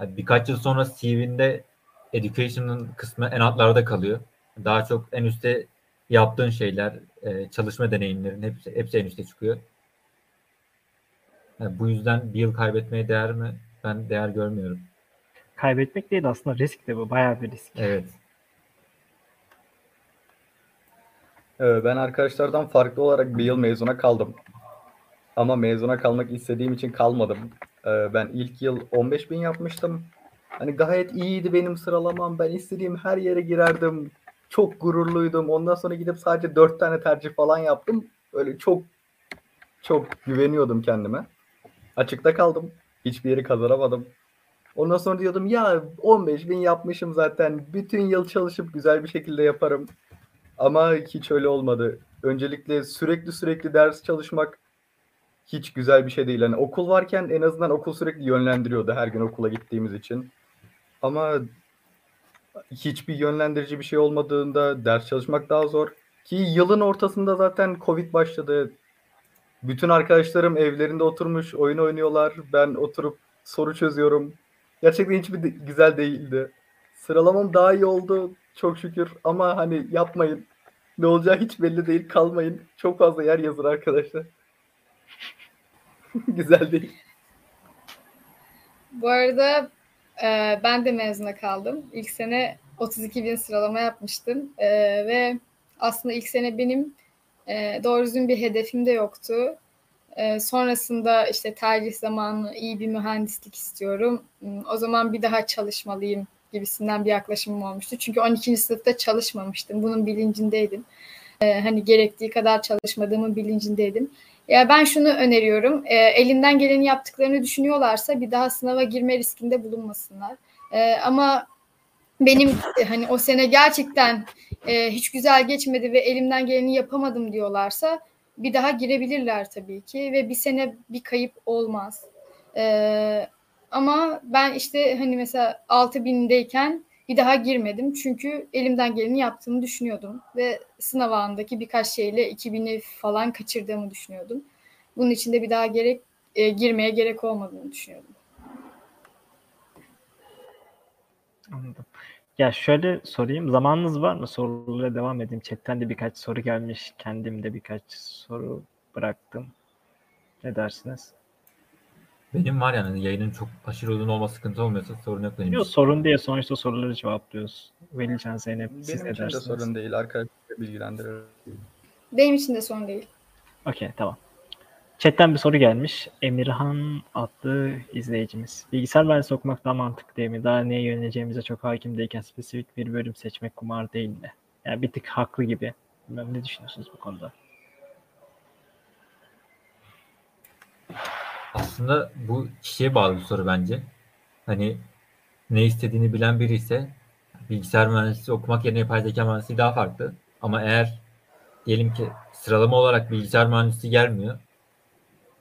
B: Birkaç yıl sonra CV'nde education'ın kısmı en altlarda kalıyor. Daha çok en üstte yaptığın şeyler, e, çalışma deneyimlerin hepsi, hepsi en üstte çıkıyor. Yani bu yüzden bir yıl kaybetmeye değer mi? Ben değer görmüyorum.
A: Kaybetmek değil aslında risk de bu. Bayağı bir risk.
B: Evet.
D: Ee, ben arkadaşlardan farklı olarak bir yıl mezuna kaldım. Ama mezuna kalmak istediğim için kalmadım. Ee, ben ilk yıl 15 bin yapmıştım. Hani gayet iyiydi benim sıralamam. Ben istediğim her yere girerdim. Çok gururluydum. Ondan sonra gidip sadece 4 tane tercih falan yaptım. Öyle çok çok güveniyordum kendime. Açıkta kaldım. Hiçbir yeri kazanamadım. Ondan sonra diyordum ya 15 bin yapmışım zaten. Bütün yıl çalışıp güzel bir şekilde yaparım. Ama hiç öyle olmadı. Öncelikle sürekli sürekli ders çalışmak hiç güzel bir şey değil. Hani okul varken en azından okul sürekli yönlendiriyordu her gün okula gittiğimiz için. Ama hiçbir yönlendirici bir şey olmadığında ders çalışmak daha zor. Ki yılın ortasında zaten Covid başladı. Bütün arkadaşlarım evlerinde oturmuş oyun oynuyorlar. Ben oturup soru çözüyorum. Gerçekten hiçbir de güzel değildi. Sıralamam daha iyi oldu çok şükür ama hani yapmayın. Ne olacağı hiç belli değil. Kalmayın. Çok fazla yer yazır arkadaşlar. Güzel değil.
C: Bu arada e, ben de mezuna kaldım. İlk sene 32 bin sıralama yapmıştım. E, ve aslında ilk sene benim e, doğru düzgün bir hedefim de yoktu. E, sonrasında işte tercih zamanı iyi bir mühendislik istiyorum. O zaman bir daha çalışmalıyım gibisinden bir yaklaşımım olmuştu. Çünkü 12. sınıfta çalışmamıştım. Bunun bilincindeydim. E, hani gerektiği kadar çalışmadığımın bilincindeydim. Ya ben şunu öneriyorum. E, elinden geleni yaptıklarını düşünüyorlarsa bir daha sınava girme riskinde bulunmasınlar. E, ama benim hani o sene gerçekten e, hiç güzel geçmedi ve elimden geleni yapamadım diyorlarsa bir daha girebilirler tabii ki ve bir sene bir kayıp olmaz. E, ama ben işte hani mesela 6000'deyken bir daha girmedim. Çünkü elimden geleni yaptığımı düşünüyordum. Ve sınav anındaki birkaç şeyle 2000'i falan kaçırdığımı düşünüyordum. Bunun için de bir daha gerek e, girmeye gerek olmadığını düşünüyordum.
A: Anladım. Ya şöyle sorayım. Zamanınız var mı? Sorulara devam edeyim. Chatten de birkaç soru gelmiş. Kendim de birkaç soru bıraktım. Ne dersiniz?
B: Benim var yani yayının çok aşırı uzun olma sıkıntı olmuyorsa sorun yok benim
A: Yok
B: için.
A: sorun diye sonuçta soruları cevaplıyoruz. Velican Zeynep siz
D: Benim
A: ne
D: için de
A: dersiniz?
D: sorun değil. Arkadaşlar bilgilendirir.
C: Benim için de sorun değil.
A: Okey tamam. Chatten bir soru gelmiş. Emirhan adlı izleyicimiz. Bilgisayar mühendisi okumak daha mantıklı değil mi? Daha neye yöneleceğimize çok hakim değilken spesifik bir bölüm seçmek kumar değil mi? Yani bir tık haklı gibi. Bilmem ne düşünüyorsunuz bu konuda?
B: Aslında bu kişiye bağlı bir soru bence. Hani ne istediğini bilen biri ise bilgisayar mühendisliği okumak yerine yapay zeka mühendisliği daha farklı. Ama eğer diyelim ki sıralama olarak bilgisayar mühendisliği gelmiyor.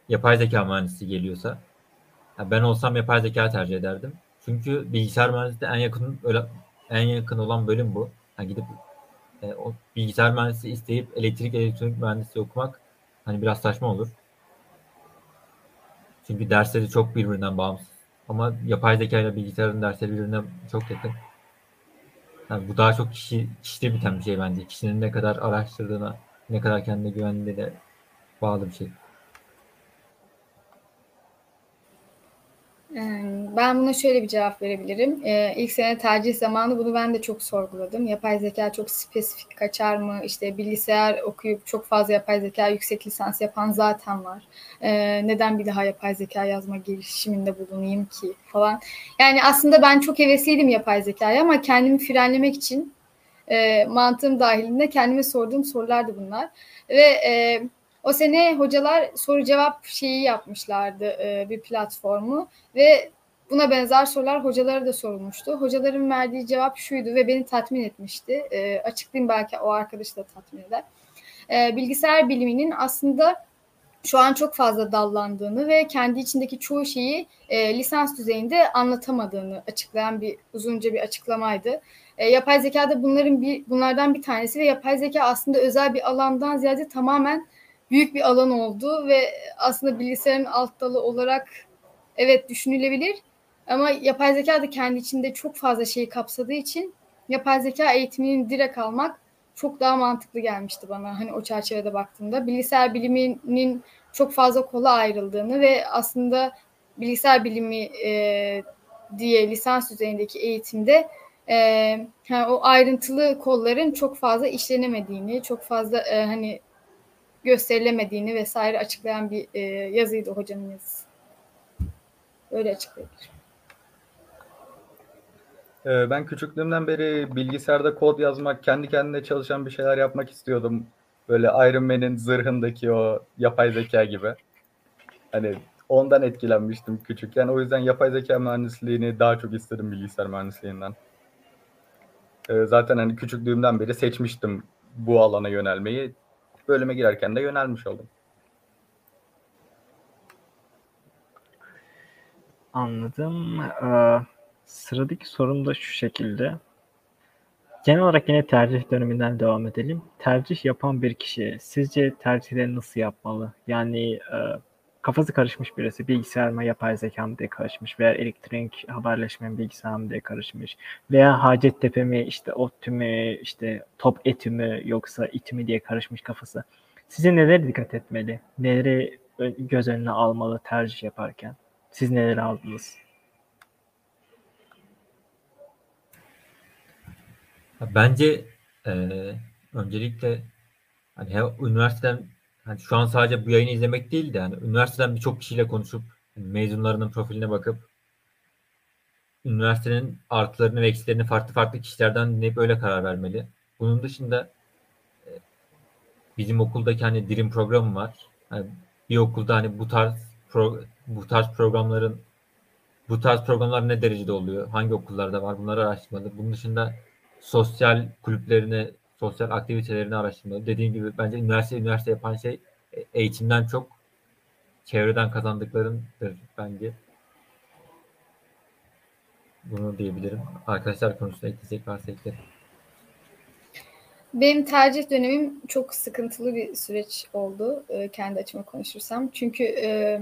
B: Yapay zeka mühendisliği geliyorsa ben olsam yapay zeka tercih ederdim. Çünkü bilgisayar mühendisliği en yakın öyle en yakın olan bölüm bu. Yani gidip e, o bilgisayar mühendisliği isteyip elektrik elektronik mühendisliği okumak hani biraz saçma olur. Çünkü dersleri çok birbirinden bağımsız. Ama yapay zeka ile bilgisayarın dersleri birbirine çok yakın. Yani bu daha çok kişi, kişide biten bir şey bence. Kişinin ne kadar araştırdığına, ne kadar kendine güvendiğine bağlı bir şey.
C: Ben buna şöyle bir cevap verebilirim. Ee, ilk sene tercih zamanı bunu ben de çok sorguladım. Yapay zeka çok spesifik kaçar mı? İşte bilgisayar okuyup çok fazla yapay zeka yüksek lisans yapan zaten var. Neden bir daha yapay zeka yazma girişiminde bulunayım ki falan. Yani aslında ben çok hevesliydim yapay zekaya ama kendimi frenlemek için mantığım dahilinde kendime sorduğum sorulardı bunlar. Ve o sene hocalar soru cevap şeyi yapmışlardı e, bir platformu ve buna benzer sorular hocalara da sorulmuştu. Hocaların verdiği cevap şuydu ve beni tatmin etmişti. E, açıklayayım belki o arkadaşı da tatmin eder. E, bilgisayar biliminin aslında şu an çok fazla dallandığını ve kendi içindeki çoğu şeyi e, lisans düzeyinde anlatamadığını açıklayan bir uzunca bir açıklamaydı. E, yapay zeka da bunların bir bunlardan bir tanesi ve yapay zeka aslında özel bir alandan ziyade tamamen büyük bir alan oldu ve aslında bilgisayarın alt dalı olarak evet düşünülebilir ama yapay zeka da kendi içinde çok fazla şeyi kapsadığı için yapay zeka eğitimini direkt almak çok daha mantıklı gelmişti bana hani o çerçevede baktığımda. Bilgisayar biliminin çok fazla kola ayrıldığını ve aslında bilgisayar bilimi e, diye lisans düzeyindeki eğitimde e, yani o ayrıntılı kolların çok fazla işlenemediğini, çok fazla e, hani gösterilemediğini vesaire açıklayan bir e, yazıydı hocanın yazısı. Öyle açıklayabilirim.
D: Ee, Ben küçüklüğümden beri bilgisayarda kod yazmak, kendi kendine çalışan bir şeyler yapmak istiyordum. Böyle Iron Man'in zırhındaki o yapay zeka gibi. Hani ondan etkilenmiştim küçükken. O yüzden yapay zeka mühendisliğini daha çok istedim bilgisayar mühendisliğinden. Ee, Zaten hani küçüklüğümden beri seçmiştim bu alana yönelmeyi. Bölüme girerken de yönelmiş oldum.
A: Anladım. Ee, sıradaki sorum da şu şekilde. Genel olarak yine tercih döneminden devam edelim. Tercih yapan bir kişi sizce tercihleri nasıl yapmalı? Yani e, kafası karışmış birisi bilgisayar mı yapay zeka mı diye karışmış veya elektronik haberleşme mi mı diye karışmış veya Hacettepe mi işte ODTÜ mü işte top etü mü yoksa İTÜ mü diye karışmış kafası. Size nelere dikkat etmeli? Neleri göz önüne almalı tercih yaparken? Siz neleri aldınız?
B: Bence eee, öncelikle hani üniversiteden hani şu an sadece bu yayını izlemek değil de hani üniversiteden birçok kişiyle konuşup hani mezunlarının profiline bakıp üniversitenin artılarını ve eksilerini farklı farklı kişilerden dinleyip öyle karar vermeli. Bunun dışında e, bizim okuldaki hani dirim programı var. Hani bir okulda hani bu tarz pro- bu tarz programların bu tarz programlar ne derecede oluyor? Hangi okullarda var? Bunları araştırmalı. Bunun dışında sosyal kulüplerini, sosyal aktivitelerini araştırmalı. Dediğim gibi bence üniversite üniversite yapan şey e, eğitimden çok çevreden kazandıklarındır bence. Bunu diyebilirim. Arkadaşlar konusunda ekleyecek varsa eklerim.
C: Benim tercih dönemim çok sıkıntılı bir süreç oldu e, kendi açıma konuşursam. Çünkü e,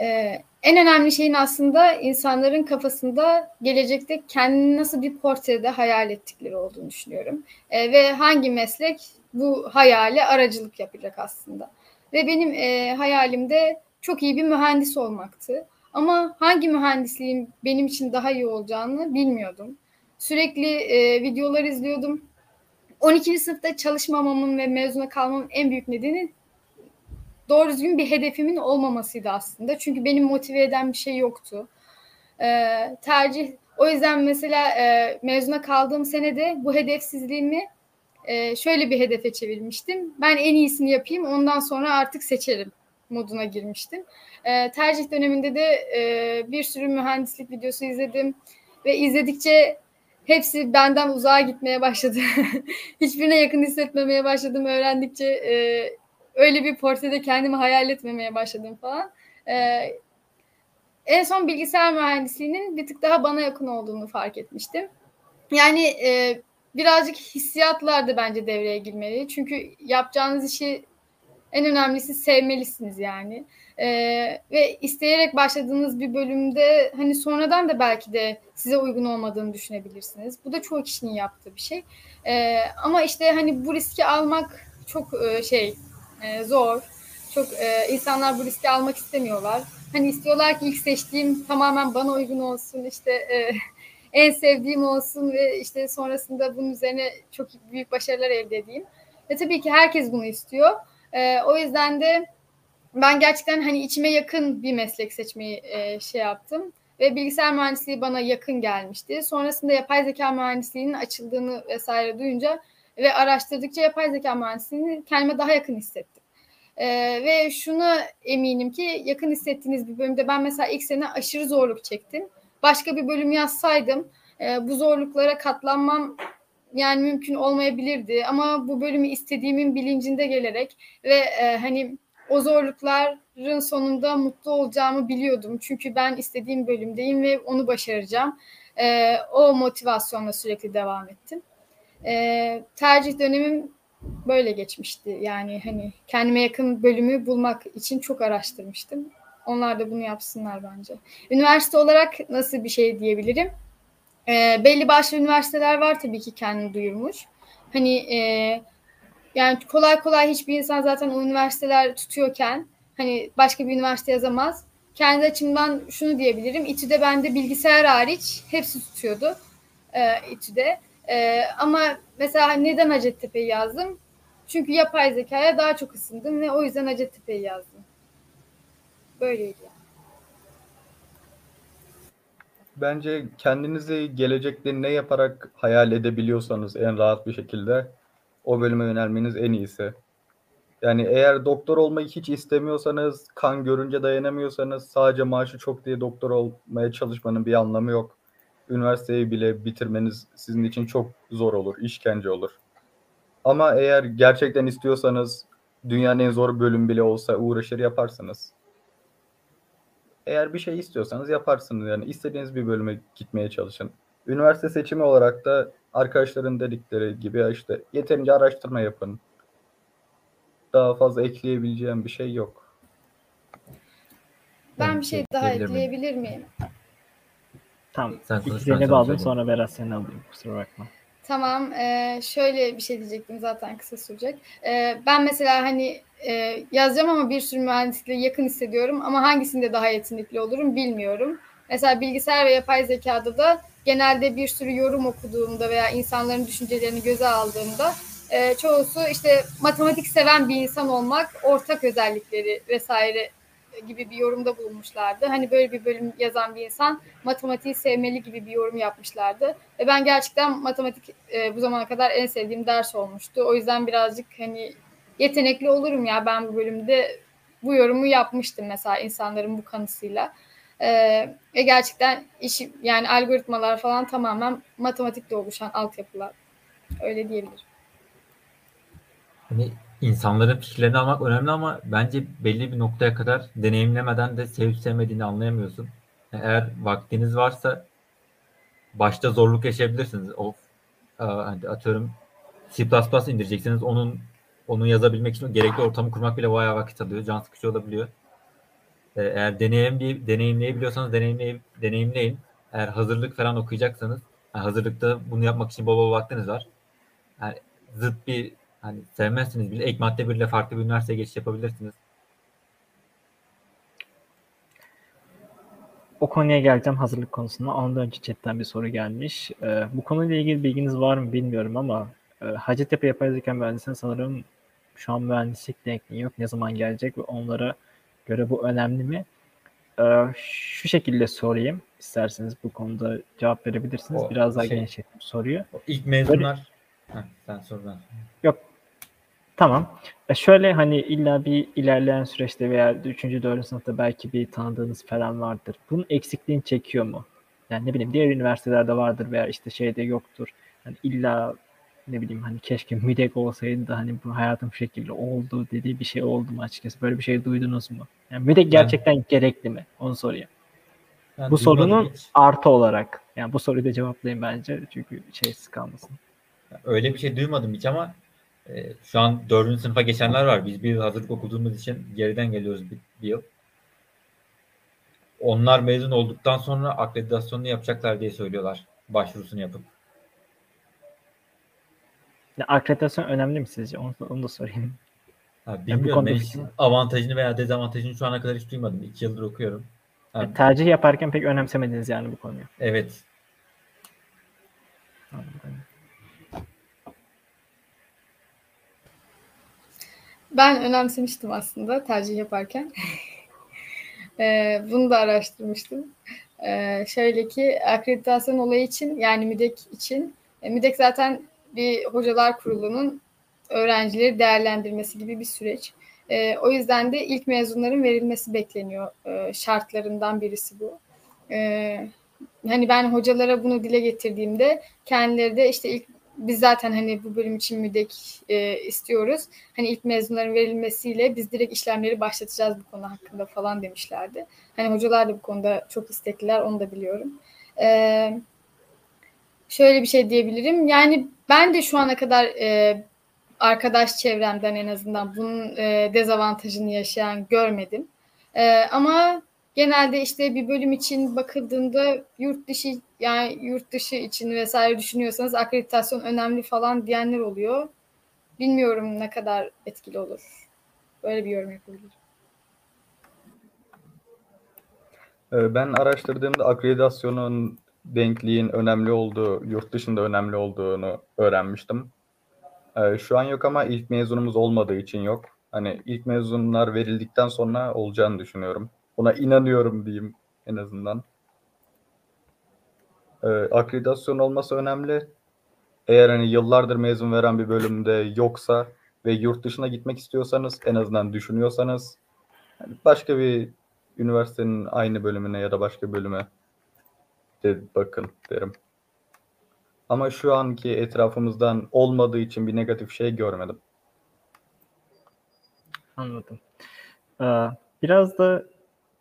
C: Ee, en önemli şeyin aslında insanların kafasında gelecekte kendini nasıl bir portrede hayal ettikleri olduğunu düşünüyorum. Ee, ve hangi meslek bu hayale aracılık yapacak aslında. Ve benim e, hayalimde çok iyi bir mühendis olmaktı. Ama hangi mühendisliğin benim için daha iyi olacağını bilmiyordum. Sürekli e, videolar izliyordum. 12. sınıfta çalışmamamın ve mezuna kalmamın en büyük nedeni doğru düzgün bir hedefimin olmamasıydı aslında. Çünkü benim motive eden bir şey yoktu. Ee, tercih o yüzden mesela e, mezuna kaldığım senede bu hedefsizliğimi e, şöyle bir hedefe çevirmiştim. Ben en iyisini yapayım ondan sonra artık seçerim moduna girmiştim. E, tercih döneminde de e, bir sürü mühendislik videosu izledim ve izledikçe hepsi benden uzağa gitmeye başladı. Hiçbirine yakın hissetmemeye başladım öğrendikçe. E, öyle bir portrede kendimi hayal etmemeye başladım falan. E, en son bilgisayar mühendisliğinin bir tık daha bana yakın olduğunu fark etmiştim. Yani e, birazcık hissiyatlar da bence devreye girmeli. Çünkü yapacağınız işi en önemlisi sevmelisiniz yani. Ee, ve isteyerek başladığınız bir bölümde hani sonradan da belki de size uygun olmadığını düşünebilirsiniz. Bu da çoğu kişinin yaptığı bir şey. Ee, ama işte hani bu riski almak çok e, şey e, zor. Çok e, insanlar bu riski almak istemiyorlar. Hani istiyorlar ki ilk seçtiğim tamamen bana uygun olsun. işte e, en sevdiğim olsun ve işte sonrasında bunun üzerine çok büyük başarılar elde edeyim. Ve tabii ki herkes bunu istiyor. E, o yüzden de ben gerçekten hani içime yakın bir meslek seçmeyi e, şey yaptım ve bilgisayar mühendisliği bana yakın gelmişti. Sonrasında yapay zeka mühendisliğinin açıldığını vesaire duyunca ve araştırdıkça yapay zeka mühendisliğini kendime daha yakın hissettim. Ee, ve şunu eminim ki yakın hissettiğiniz bir bölümde ben mesela ilk sene aşırı zorluk çektim. Başka bir bölüm yazsaydım e, bu zorluklara katlanmam yani mümkün olmayabilirdi ama bu bölümü istediğimin bilincinde gelerek ve e, hani o zorlukların sonunda mutlu olacağımı biliyordum. Çünkü ben istediğim bölümdeyim ve onu başaracağım. E, o motivasyonla sürekli devam ettim. E, tercih dönemim böyle geçmişti. Yani hani kendime yakın bölümü bulmak için çok araştırmıştım. Onlar da bunu yapsınlar bence. Üniversite olarak nasıl bir şey diyebilirim? E, belli başlı üniversiteler var tabii ki kendini duyurmuş. Hani e, yani kolay kolay hiçbir insan zaten o üniversiteler tutuyorken hani başka bir üniversite yazamaz. Kendi açımdan şunu diyebilirim. İTÜ'de bende bilgisayar hariç hepsi tutuyordu. E, İTÜ'de. E, ama mesela neden Hacettepe'yi yazdım? Çünkü yapay zekaya daha çok ısındım ve o yüzden Hacettepe'yi yazdım. Böyleydi yani.
D: Bence kendinizi gelecekte ne yaparak hayal edebiliyorsanız en rahat bir şekilde o bölüme yönelmeniz en iyisi. Yani eğer doktor olmayı hiç istemiyorsanız, kan görünce dayanamıyorsanız sadece maaşı çok diye doktor olmaya çalışmanın bir anlamı yok. Üniversiteyi bile bitirmeniz sizin için çok zor olur, işkence olur. Ama eğer gerçekten istiyorsanız dünyanın en zor bölüm bile olsa uğraşır yaparsınız. Eğer bir şey istiyorsanız yaparsınız yani istediğiniz bir bölüme gitmeye çalışın. Üniversite seçimi olarak da arkadaşların dedikleri gibi işte yeterince araştırma yapın. Daha fazla ekleyebileceğim bir şey yok.
C: Ben bir şey daha
B: ekleyebilir miyim?
C: ekleyebilir miyim?
A: Tamam.
B: Sen
A: aldım
B: söyleyeyim.
A: sonra Berat seni alayım. Kusura bakma.
C: Tamam. e, şöyle bir şey diyecektim zaten kısa sürecek. E, ben mesela hani e, yazacağım ama bir sürü mühendislikle yakın hissediyorum ama hangisinde daha yetenekli olurum bilmiyorum. Mesela bilgisayar ve yapay zekada da genelde bir sürü yorum okuduğumda veya insanların düşüncelerini göze aldığımda e, çoğusu işte matematik seven bir insan olmak, ortak özellikleri vesaire gibi bir yorumda bulunmuşlardı. Hani böyle bir bölüm yazan bir insan matematiği sevmeli gibi bir yorum yapmışlardı. Ve ben gerçekten matematik e, bu zamana kadar en sevdiğim ders olmuştu. O yüzden birazcık hani yetenekli olurum ya ben bu bölümde bu yorumu yapmıştım mesela insanların bu kanısıyla. E, ve gerçekten işi yani algoritmalar falan tamamen matematikle oluşan altyapılar. Öyle diyebilirim.
B: Hani insanların fikirlerini almak önemli ama bence belli bir noktaya kadar deneyimlemeden de sevip sevmediğini anlayamıyorsun. Eğer vaktiniz varsa başta zorluk yaşayabilirsiniz. Of, e, hani atıyorum C++ indireceksiniz. Onun onu yazabilmek için gerekli ortamı kurmak bile bayağı vakit alıyor. Can sıkıcı olabiliyor. E, eğer deneyim, deneyimleyebiliyorsanız deneyimley, deneyimleyin. Eğer hazırlık falan okuyacaksanız yani hazırlıkta bunu yapmak için bol bol vaktiniz var. Yani zıt bir hani sevmezsiniz bile ek madde biriyle farklı bir üniversiteye geçiş yapabilirsiniz.
A: O konuya geleceğim hazırlık konusunda. Ondan önce chatten bir soru gelmiş. Ee, bu konuyla ilgili bilginiz var mı bilmiyorum ama e, Hacettepe Yapay Zeka Mühendisliği'nin sanırım şu an mühendislik denkliği yok. Ne zaman gelecek ve onlara göre bu önemli mi? Ee, şu şekilde sorayım. isterseniz bu konuda cevap verebilirsiniz.
B: O
A: Biraz daha
B: şey-
A: genişletip soruyor.
B: O ilk mezunlar Heh, sen sor ben.
A: Yok. Tamam. E şöyle hani illa bir ilerleyen süreçte veya 3. 4. sınıfta belki bir tanıdığınız falan vardır. Bunun eksikliğini çekiyor mu? Yani ne bileyim diğer üniversitelerde vardır veya işte şeyde yoktur. Hani illa ne bileyim hani keşke müdek olsaydı da hani bu hayatım şu şekilde oldu dediği bir şey oldu mu açıkçası? Böyle bir şey duydunuz mu? Yani müdek gerçekten gerekli mi? Onu sorayım.
B: Ben
A: Bu sorunun
B: hiç.
A: artı olarak. Yani bu soruyu da cevaplayayım bence. Çünkü şeysiz kalmasın.
B: Öyle bir şey duymadım hiç ama e, şu an dördüncü sınıfa geçenler var. Biz bir yıl hazırlık okuduğumuz için geriden geliyoruz bir, bir yıl. Onlar mezun olduktan sonra akreditasyonunu yapacaklar diye söylüyorlar. Başvurusunu yapıp.
A: Ya, akreditasyon önemli mi sizce? Onu, onu da sorayım.
B: Ha, bilmiyorum.
A: konuda
B: Ben hiç avantajını veya dezavantajını şu ana kadar hiç duymadım. İki yıldır okuyorum. Ha,
A: Ya, tercih yaparken pek önemsemediniz yani bu konuyu.
B: evet.
A: Anladım.
C: Ben önemsemiştim aslında tercih yaparken. Eee, bunu da araştırmıştım. Eee, şöyle ki akreditasyon olayı için yani MÜDEK için e, MÜDEK zaten bir hocalar kurulunun öğrencileri değerlendirmesi gibi bir süreç. Eee, o yüzden de ilk mezunların verilmesi bekleniyor. Eee, şartlarından birisi bu. Eee, hani ben hocalara bunu dile getirdiğimde kendileri de işte ilk biz zaten hani bu bölüm için müdek e, istiyoruz. Hani ilk mezunların verilmesiyle biz direkt işlemleri başlatacağız bu konu hakkında falan demişlerdi. Hani hocalar da bu konuda çok istekliler onu da biliyorum. Ee, şöyle bir şey diyebilirim. Yani ben de şu ana kadar e, arkadaş çevremden en azından bunun e, dezavantajını yaşayan görmedim. E, ama genelde işte bir bölüm için bakıldığında yurt dışı yani yurt dışı için vesaire düşünüyorsanız akreditasyon önemli falan diyenler oluyor. Bilmiyorum ne kadar etkili olur. Böyle bir yorum yapabilirim.
D: Ee, Ben araştırdığımda akreditasyonun denkliğin önemli olduğu, yurt dışında önemli olduğunu öğrenmiştim. Ee, Şu an yok ama ilk mezunumuz olmadığı için yok. Hani ilk mezunlar verildikten sonra olacağını düşünüyorum. Buna inanıyorum diyeyim en azından. Ee, Akreditasyon olması önemli. Eğer hani yıllardır mezun veren bir bölümde yoksa ve yurt dışına gitmek istiyorsanız en azından düşünüyorsanız başka bir üniversitenin aynı bölümüne ya da başka bölüme de bakın derim. Ama şu anki etrafımızdan olmadığı için bir negatif şey görmedim.
A: Anladım. Ee, biraz da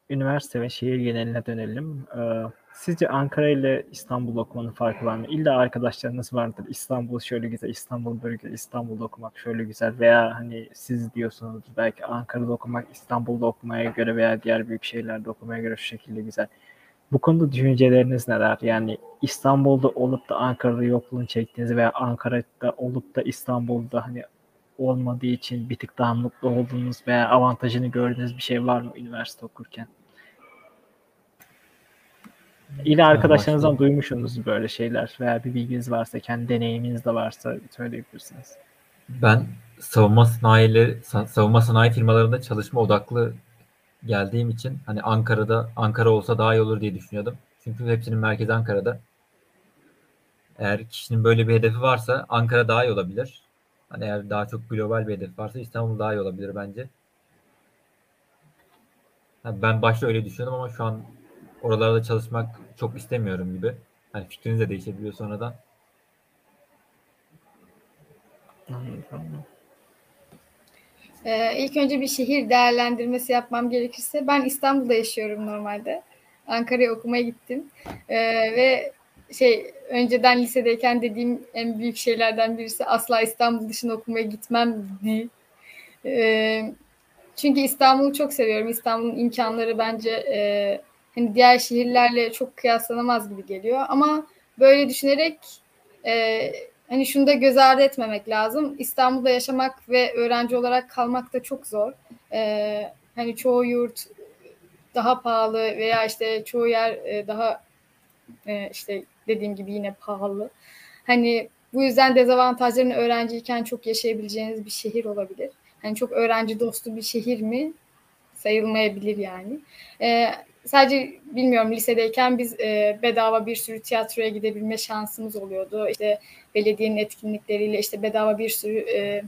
A: üniversite ve şehir geneline dönelim. Ee, sizce Ankara ile İstanbul okumanın farkı var mı? İlla arkadaşlarınız vardır. İstanbul şöyle güzel, İstanbul böyle güzel, İstanbul'da okumak şöyle güzel veya hani siz diyorsunuz belki Ankara'da okumak İstanbul'da okumaya göre veya diğer büyük şehirlerde okumaya göre şu şekilde güzel. Bu konuda düşünceleriniz neler? Yani İstanbul'da olup da Ankara'da yokluğunu çektiğiniz veya Ankara'da olup da İstanbul'da hani olmadığı için bir tık daha mutlu olduğunuz veya avantajını gördüğünüz bir şey var mı üniversite okurken? İle arkadaşlarınızdan duymuşsunuz böyle şeyler veya bir bilginiz varsa, kendi deneyiminiz de varsa söyleyebilirsiniz.
B: Ben savunma sanayileri, sa- savunma sanayi firmalarında çalışma odaklı geldiğim için hani Ankara'da Ankara olsa daha iyi olur diye düşünüyordum. Çünkü hepsinin merkezi Ankara'da. Eğer kişinin böyle bir hedefi varsa Ankara daha iyi olabilir. Hani eğer daha çok global bir hedef varsa İstanbul daha iyi olabilir bence. Ha, Ben başta öyle düşünüyordum ama şu an oralarda çalışmak çok istemiyorum gibi. Hani fikriniz de değişebiliyor sonradan.
A: Anladım.
C: Ee, ilk önce bir şehir değerlendirmesi yapmam gerekirse ben İstanbul'da yaşıyorum normalde. Ankara'ya okumaya gittim. Ee, ve şey önceden lisedeyken dediğim en büyük şeylerden birisi asla İstanbul dışına okumaya gitmem değil. Ee, Çünkü İstanbul'u çok seviyorum. İstanbul'un imkanları bence e, hani diğer şehirlerle çok kıyaslanamaz gibi geliyor. Ama böyle düşünerek e, hani şunu da göz ardı etmemek lazım. İstanbul'da yaşamak ve öğrenci olarak kalmak da çok zor. E, hani çoğu yurt daha pahalı veya işte çoğu yer e, daha e, işte dediğim gibi yine pahalı. Hani bu yüzden dezavantajlarını öğrenciyken çok yaşayabileceğiniz bir şehir olabilir. Hani çok öğrenci dostu bir şehir mi? Sayılmayabilir yani. Ee, sadece bilmiyorum lisedeyken biz e, bedava bir sürü tiyatroya gidebilme şansımız oluyordu. İşte belediyenin etkinlikleriyle işte bedava bir sürü e,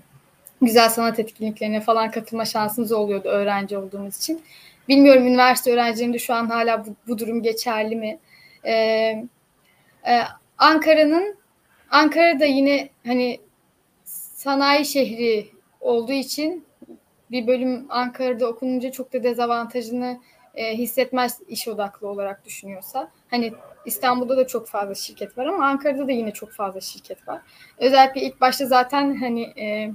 C: güzel sanat etkinliklerine falan katılma şansımız oluyordu öğrenci olduğumuz için. Bilmiyorum üniversite öğrencilerinde şu an hala bu, bu durum geçerli mi? Ee, e, Ankara'nın Ankara'da yine hani sanayi şehri olduğu için bir bölüm Ankara'da okununca çok da dezavantajını e, hissetmez iş odaklı olarak düşünüyorsa. Hani İstanbul'da da çok fazla şirket var ama Ankara'da da yine çok fazla şirket var. Özellikle ilk başta zaten hani e,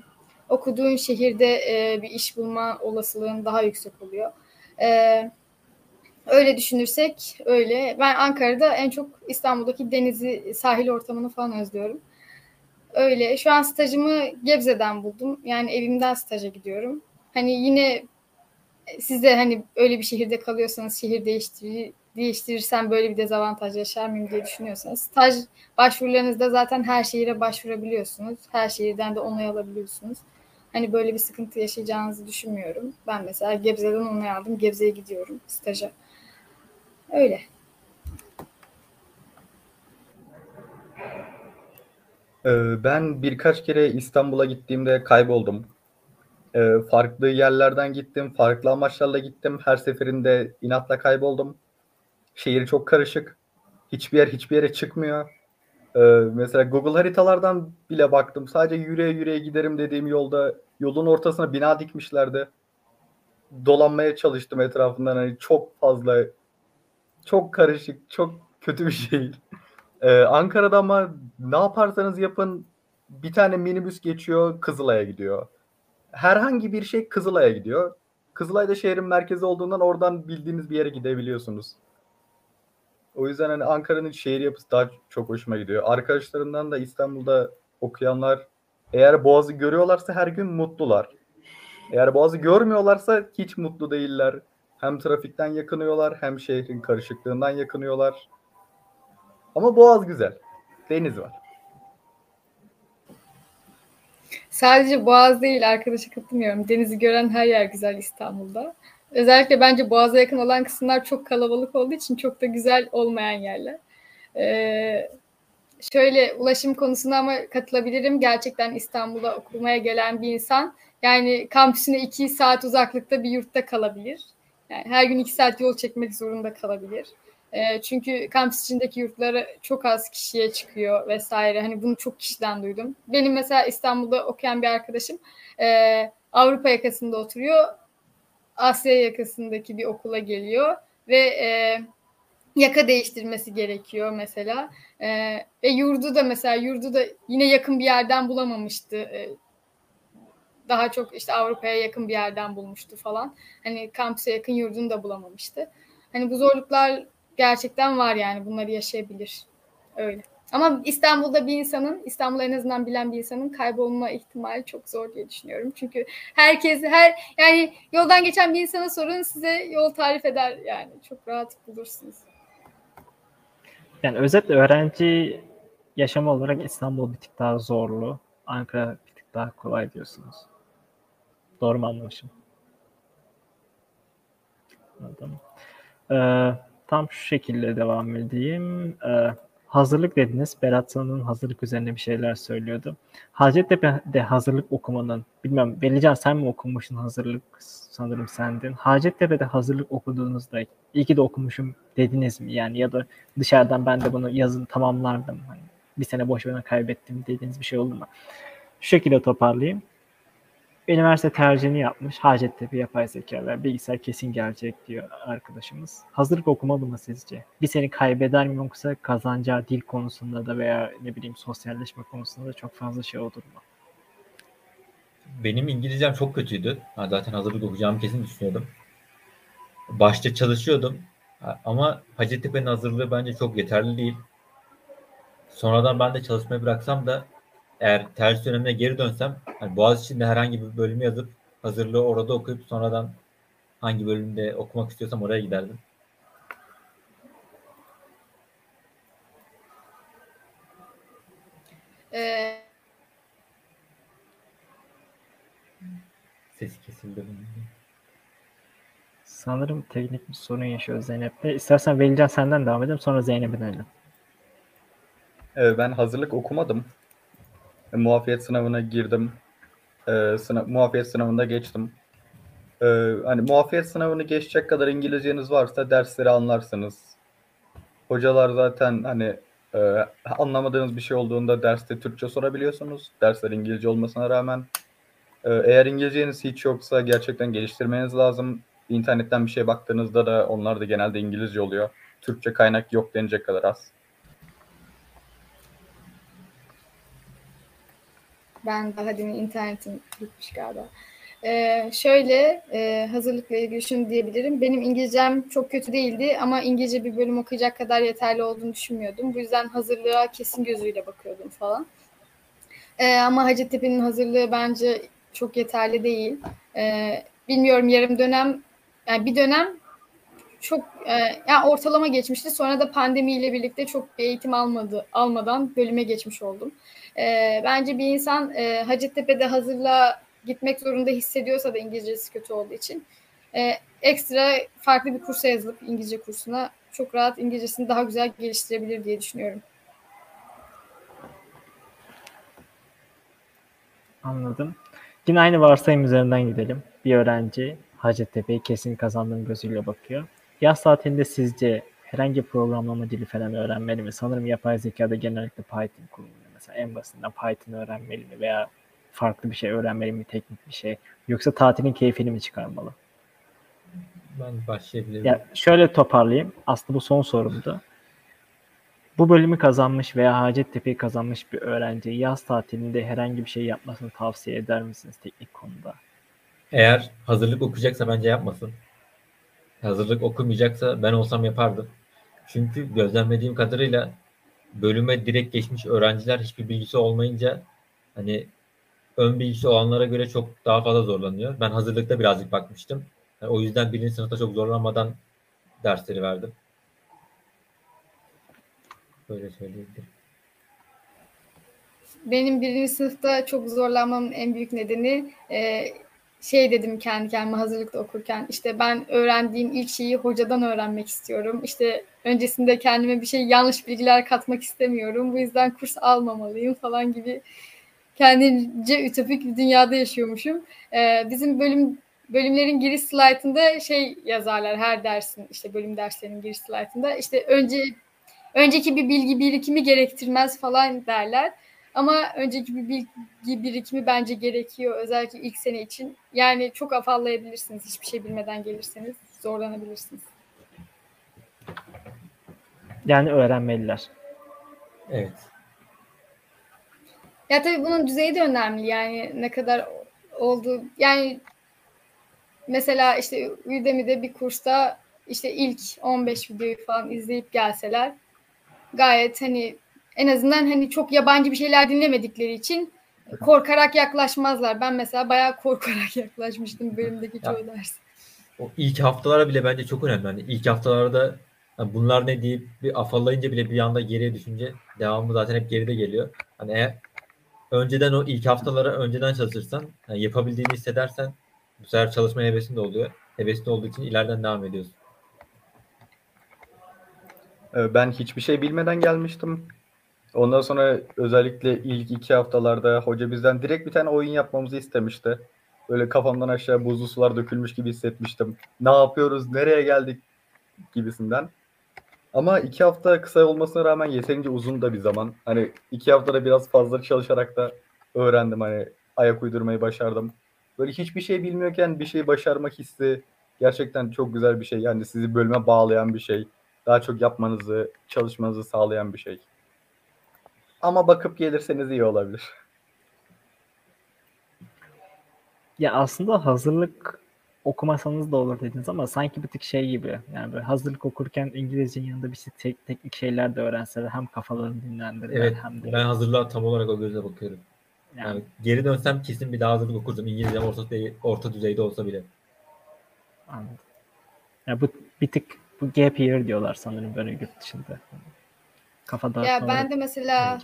C: okuduğun şehirde e, bir iş bulma olasılığın daha yüksek oluyor. E, öyle düşünürsek öyle. Ben Ankara'da en çok İstanbul'daki denizi, sahil ortamını falan özlüyorum. Öyle. Şu an stajımı Gebze'den buldum. Yani evimden staja gidiyorum. Hani yine siz de hani öyle bir şehirde kalıyorsanız şehir değiştirir, değiştirirsem böyle bir dezavantaj yaşar mıyım diye düşünüyorsanız staj başvurularınızda zaten her şehire başvurabiliyorsunuz. Her şehirden de onay alabiliyorsunuz. Hani böyle bir sıkıntı yaşayacağınızı düşünmüyorum. Ben mesela Gebze'den onay aldım. Gebze'ye gidiyorum staja. Öyle.
D: Ee, Ben birkaç kere İstanbul'a gittiğimde kayboldum. Ee, Farklı yerlerden gittim, farklı amaçlarla gittim. Her seferinde inatla kayboldum. Şehir çok karışık. Hiçbir yer hiçbir yere çıkmıyor. Ee, Mesela Google haritalardan bile baktım. Sadece yürüye yürüye giderim dediğim yolda yolun ortasına bina dikmişlerdi. Dolanmaya çalıştım etrafından. Hani çok fazla, çok karışık, çok kötü bir şehir. Ee, Ankara'da ama ne yaparsanız yapın bir tane minibüs geçiyor Kızılay'a gidiyor. Herhangi bir şey Kızılay'a gidiyor. Kızılay da şehrin merkezi olduğundan oradan bildiğiniz bir yere gidebiliyorsunuz. O yüzden hani Ankara'nın şehir yapısı daha çok hoşuma gidiyor. Arkadaşlarımdan da İstanbul'da okuyanlar eğer Boğaz'ı görüyorlarsa her gün mutlular. Eğer Boğaz'ı görmüyorlarsa hiç mutlu değiller. Hem trafikten yakınıyorlar hem şehrin karışıklığından yakınıyorlar. Ama Boğaz güzel. Deniz var.
C: Sadece Boğaz değil arkadaşa katılmıyorum. Denizi gören her yer güzel İstanbul'da. Özellikle bence Boğaz'a yakın olan kısımlar çok kalabalık olduğu için çok da güzel olmayan yerler. Ee, şöyle ulaşım konusuna ama katılabilirim. Gerçekten İstanbul'a okumaya gelen bir insan yani kampüsüne iki saat uzaklıkta bir yurtta kalabilir. Yani her gün iki saat yol çekmek zorunda kalabilir. E, çünkü kampüs içindeki yurtları çok az kişiye çıkıyor vesaire. Hani bunu çok kişiden duydum. Benim mesela İstanbul'da okuyan bir arkadaşım e, Avrupa yakasında oturuyor. Asya yakasındaki bir okula geliyor ve e, yaka değiştirmesi gerekiyor mesela. E, ve yurdu da mesela yurdu da yine yakın bir yerden bulamamıştı. E, daha çok işte Avrupa'ya yakın bir yerden bulmuştu falan. Hani kampüse yakın yurdunu da bulamamıştı. Hani bu zorluklar gerçekten var yani bunları yaşayabilir. Öyle. Ama İstanbul'da bir insanın, İstanbul'u en azından bilen bir insanın kaybolma ihtimali çok zor diye düşünüyorum. Çünkü herkes, her yani yoldan geçen bir insana sorun size yol tarif eder yani. Çok rahat bulursunuz.
A: Yani özetle öğrenci yaşamı olarak İstanbul bir tık daha zorlu. Ankara bir tık daha kolay diyorsunuz. Doğru mu anlamışım? Anladım. Ee, tam şu şekilde devam edeyim. Ee, hazırlık dediniz. Berat sanırım hazırlık üzerine bir şeyler söylüyordu. Hacettepe'de hazırlık okumanın, bilmem Velican sen mi okumuştun hazırlık sanırım sendin. Hacettepe'de hazırlık okuduğunuzda iyi ki de okumuşum dediniz mi? Yani ya da dışarıdan ben de bunu yazın tamamlardım. Hani bir sene boş kaybettim dediğiniz bir şey oldu mu? Şu şekilde toparlayayım üniversite tercihini yapmış. Hacettepe yapay zeka ve bilgisayar kesin gelecek diyor arkadaşımız. Hazırlık okumalı mı sizce? Bir seni kaybeder mi yoksa kazanacağı dil konusunda da veya ne bileyim sosyalleşme konusunda da çok fazla şey olur mu?
B: benim İngilizcem çok kötüydü. Ha, zaten hazırlık okuyacağımı kesin düşünüyordum. Başta çalışıyordum. Ama Hacettepe'nin hazırlığı bence çok yeterli değil. Sonradan ben de çalışmayı bıraksam da eğer tercih dönemine geri dönsem hani Boğaziçi'nde herhangi bir bölümü yazıp hazırlığı orada okuyup sonradan hangi bölümde okumak istiyorsam oraya giderdim.
C: Ee,
B: Sesi kesildi.
A: Sanırım teknik bir sorun yaşıyor Zeynep'le. İstersen Velican senden devam edelim sonra Zeynep'e dönelim.
D: Ee, ben hazırlık okumadım. E, muafiyet sınavına girdim. Ee, sınav, muafiyet sınavında geçtim. Ee, hani muafiyet sınavını geçecek kadar İngilizceniz varsa dersleri anlarsınız. Hocalar zaten hani e, anlamadığınız bir şey olduğunda derste Türkçe sorabiliyorsunuz. Dersler İngilizce olmasına rağmen. Ee, eğer İngilizceniz hiç yoksa gerçekten geliştirmeniz lazım. İnternetten bir şey baktığınızda da onlar da genelde İngilizce oluyor. Türkçe kaynak yok denecek kadar az.
C: Ben daha demin internetim gitmiş galiba. Ee, şöyle e, hazırlıkla ilgili şunu diyebilirim. Benim İngilizcem çok kötü değildi ama İngilizce bir bölüm okuyacak kadar yeterli olduğunu düşünmüyordum. Bu yüzden hazırlığa kesin gözüyle bakıyordum falan. Ee, ama Hacettepe'nin hazırlığı bence çok yeterli değil. Ee, bilmiyorum yarım dönem, yani bir dönem çok e, yani ortalama geçmişti. Sonra da pandemiyle birlikte çok bir eğitim almadı almadan bölüme geçmiş oldum. E, bence bir insan e, Hacettepe'de hazırlığa gitmek zorunda hissediyorsa da İngilizcesi kötü olduğu için e, ekstra farklı bir kursa yazılıp İngilizce kursuna çok rahat İngilizcesini daha güzel geliştirebilir diye düşünüyorum.
A: Anladım. Yine aynı varsayım üzerinden gidelim. Bir öğrenci Hacettepe'yi kesin kazandığım gözüyle bakıyor. Yaz tatilinde sizce herhangi bir programlama dili falan öğrenmeli mi? Sanırım yapay zekada genellikle Python kullanılıyor. Mesela en basitinden Python öğrenmeli mi veya farklı bir şey öğrenmeli mi, teknik bir şey? Yoksa tatilin keyfini mi çıkarmalı?
B: Ben başlayabilirim.
A: Ya şöyle toparlayayım. Aslında bu son sorumdu. Bu bölümü kazanmış veya Hacettepe'yi kazanmış bir öğrenci yaz tatilinde herhangi bir şey yapmasını tavsiye eder misiniz teknik konuda?
B: Eğer hazırlık okuyacaksa bence yapmasın. Hazırlık okumayacaksa ben olsam yapardım. Çünkü gözlemlediğim kadarıyla bölüme direkt geçmiş öğrenciler hiçbir bilgisi olmayınca hani ön bilgisi olanlara göre çok daha fazla zorlanıyor. Ben hazırlıkta birazcık bakmıştım. Yani o yüzden birinci sınıfta çok zorlanmadan dersleri verdim. Böyle söyleyebilirim.
C: Benim birinci sınıfta çok zorlanmamın en büyük nedeni e, şey dedim kendi kendime hazırlıkta okurken işte ben öğrendiğim ilk şeyi hocadan öğrenmek istiyorum. İşte öncesinde kendime bir şey yanlış bilgiler katmak istemiyorum. Bu yüzden kurs almamalıyım falan gibi kendince ütopik bir dünyada yaşıyormuşum. Ee, bizim bölüm bölümlerin giriş slaytında şey yazarlar her dersin işte bölüm derslerinin giriş slaytında işte önce önceki bir bilgi birikimi gerektirmez falan derler. Ama önceki bir bilgi birikimi bence gerekiyor özellikle ilk sene için. Yani çok afallayabilirsiniz hiçbir şey bilmeden gelirseniz zorlanabilirsiniz.
A: Yani öğrenmeliler.
B: Evet.
C: Ya tabii bunun düzeyi de önemli yani ne kadar oldu yani mesela işte Udemy'de bir kursta işte ilk 15 videoyu falan izleyip gelseler gayet hani en azından hani çok yabancı bir şeyler dinlemedikleri için korkarak yaklaşmazlar. Ben mesela bayağı korkarak yaklaşmıştım bölümdeki çoğu ders.
B: O ilk haftalara bile bence çok önemli. Hani ilk haftalarda hani bunlar ne deyip bir afallayınca bile bir anda geriye düşünce devamı zaten hep geride geliyor. Hani eğer önceden o ilk haftalara önceden çalışırsan yani yapabildiğini hissedersen bu sefer çalışma hevesin de oluyor. Hevesin olduğu için ileriden devam ediyorsun.
D: Ee, Ben hiçbir şey bilmeden gelmiştim. Ondan sonra özellikle ilk iki haftalarda hoca bizden direkt bir tane oyun yapmamızı istemişti. Böyle kafamdan aşağı buzlu sular dökülmüş gibi hissetmiştim. Ne yapıyoruz, nereye geldik gibisinden. Ama iki hafta kısa olmasına rağmen yeterince uzun da bir zaman. Hani iki haftada biraz fazla çalışarak da öğrendim. Hani ayak uydurmayı başardım. Böyle hiçbir şey bilmiyorken bir şey başarmak hissi gerçekten çok güzel bir şey. Yani sizi bölüme bağlayan bir şey. Daha çok yapmanızı, çalışmanızı sağlayan bir şey. Ama bakıp gelirseniz iyi olabilir.
A: Ya aslında hazırlık okumasanız da olur dediniz ama sanki bir tık şey gibi. Yani böyle hazırlık okurken İngilizcenin yanında bir şey tek, teknik şeyler de öğrenseler hem kafalarını dinlendirirler
B: Evet
A: hem de
B: ben hazırlığa tam olarak o gözle bakıyorum.
A: yani,
B: Yani geri dönsem kesin bir daha hazırlık okurdum. İngilizcem orta, düzey- orta düzeyde olsa bile.
A: anladım. Ya bu bir tık bu gap year diyorlar sanırım böyle yurt dışında. Kafa
C: Ya ben de mesela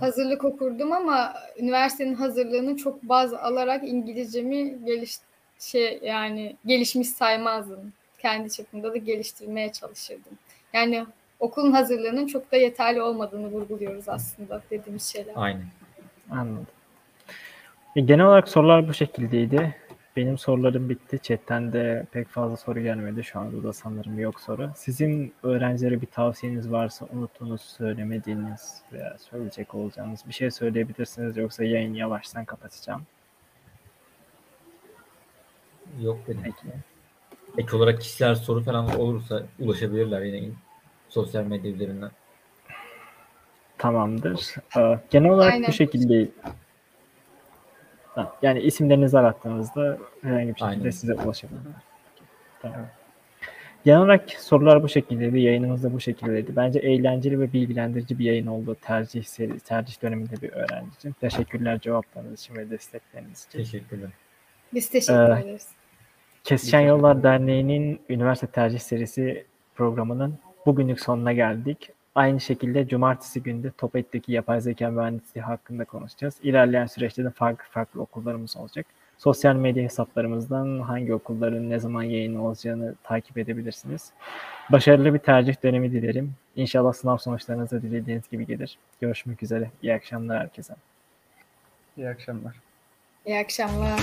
C: hazırlık okurdum ama üniversitenin hazırlığını çok baz alarak İngilizcemi geliş şey yani gelişmiş saymazdım. Kendi çapımda da geliştirmeye çalışırdım. Yani okulun hazırlığının çok da yeterli olmadığını vurguluyoruz aslında dediğimiz şeyler.
B: Aynen.
A: Anladım. E, genel olarak sorular bu şekildeydi. Benim sorularım bitti. Chatten de pek fazla soru gelmedi. Şu anda da sanırım yok soru. Sizin öğrencilere bir tavsiyeniz varsa unuttuğunuz, söylemediğiniz veya söyleyecek olacağınız bir şey söyleyebilirsiniz. Yoksa yayını yavaştan kapatacağım.
B: Yok benim.
A: Peki.
B: Ek olarak kişisel soru falan olursa ulaşabilirler yine sosyal medya üzerinden.
A: Tamamdır. Ee, Genel olarak
C: Aynen.
A: bu şekilde Ha, yani isimlerinizi arattığınızda herhangi bir şekilde
B: Aynen.
A: size ulaşabilirler. Tamam. Genel olarak sorular bu şekildeydi. Yayınımız da bu şekildeydi. Bence eğlenceli ve bilgilendirici bir yayın oldu. Tercih seri, tercih döneminde bir öğrenci için. Teşekkürler cevaplarınız için ve destekleriniz için.
B: Teşekkürler.
C: Biz teşekkür
A: Ee,
C: ederiz.
A: Kesişen Yollar Derneği'nin üniversite tercih serisi programının bugünlük sonuna geldik. Aynı şekilde cumartesi günde Topet'teki yapay zeka mühendisliği hakkında konuşacağız. İlerleyen süreçte de farklı farklı okullarımız olacak. Sosyal medya hesaplarımızdan hangi okulların ne zaman yayın olacağını takip edebilirsiniz. Başarılı bir tercih dönemi dilerim. İnşallah sınav sonuçlarınız da dilediğiniz gibi gelir. Görüşmek üzere. İyi akşamlar herkese.
D: İyi akşamlar.
C: İyi akşamlar.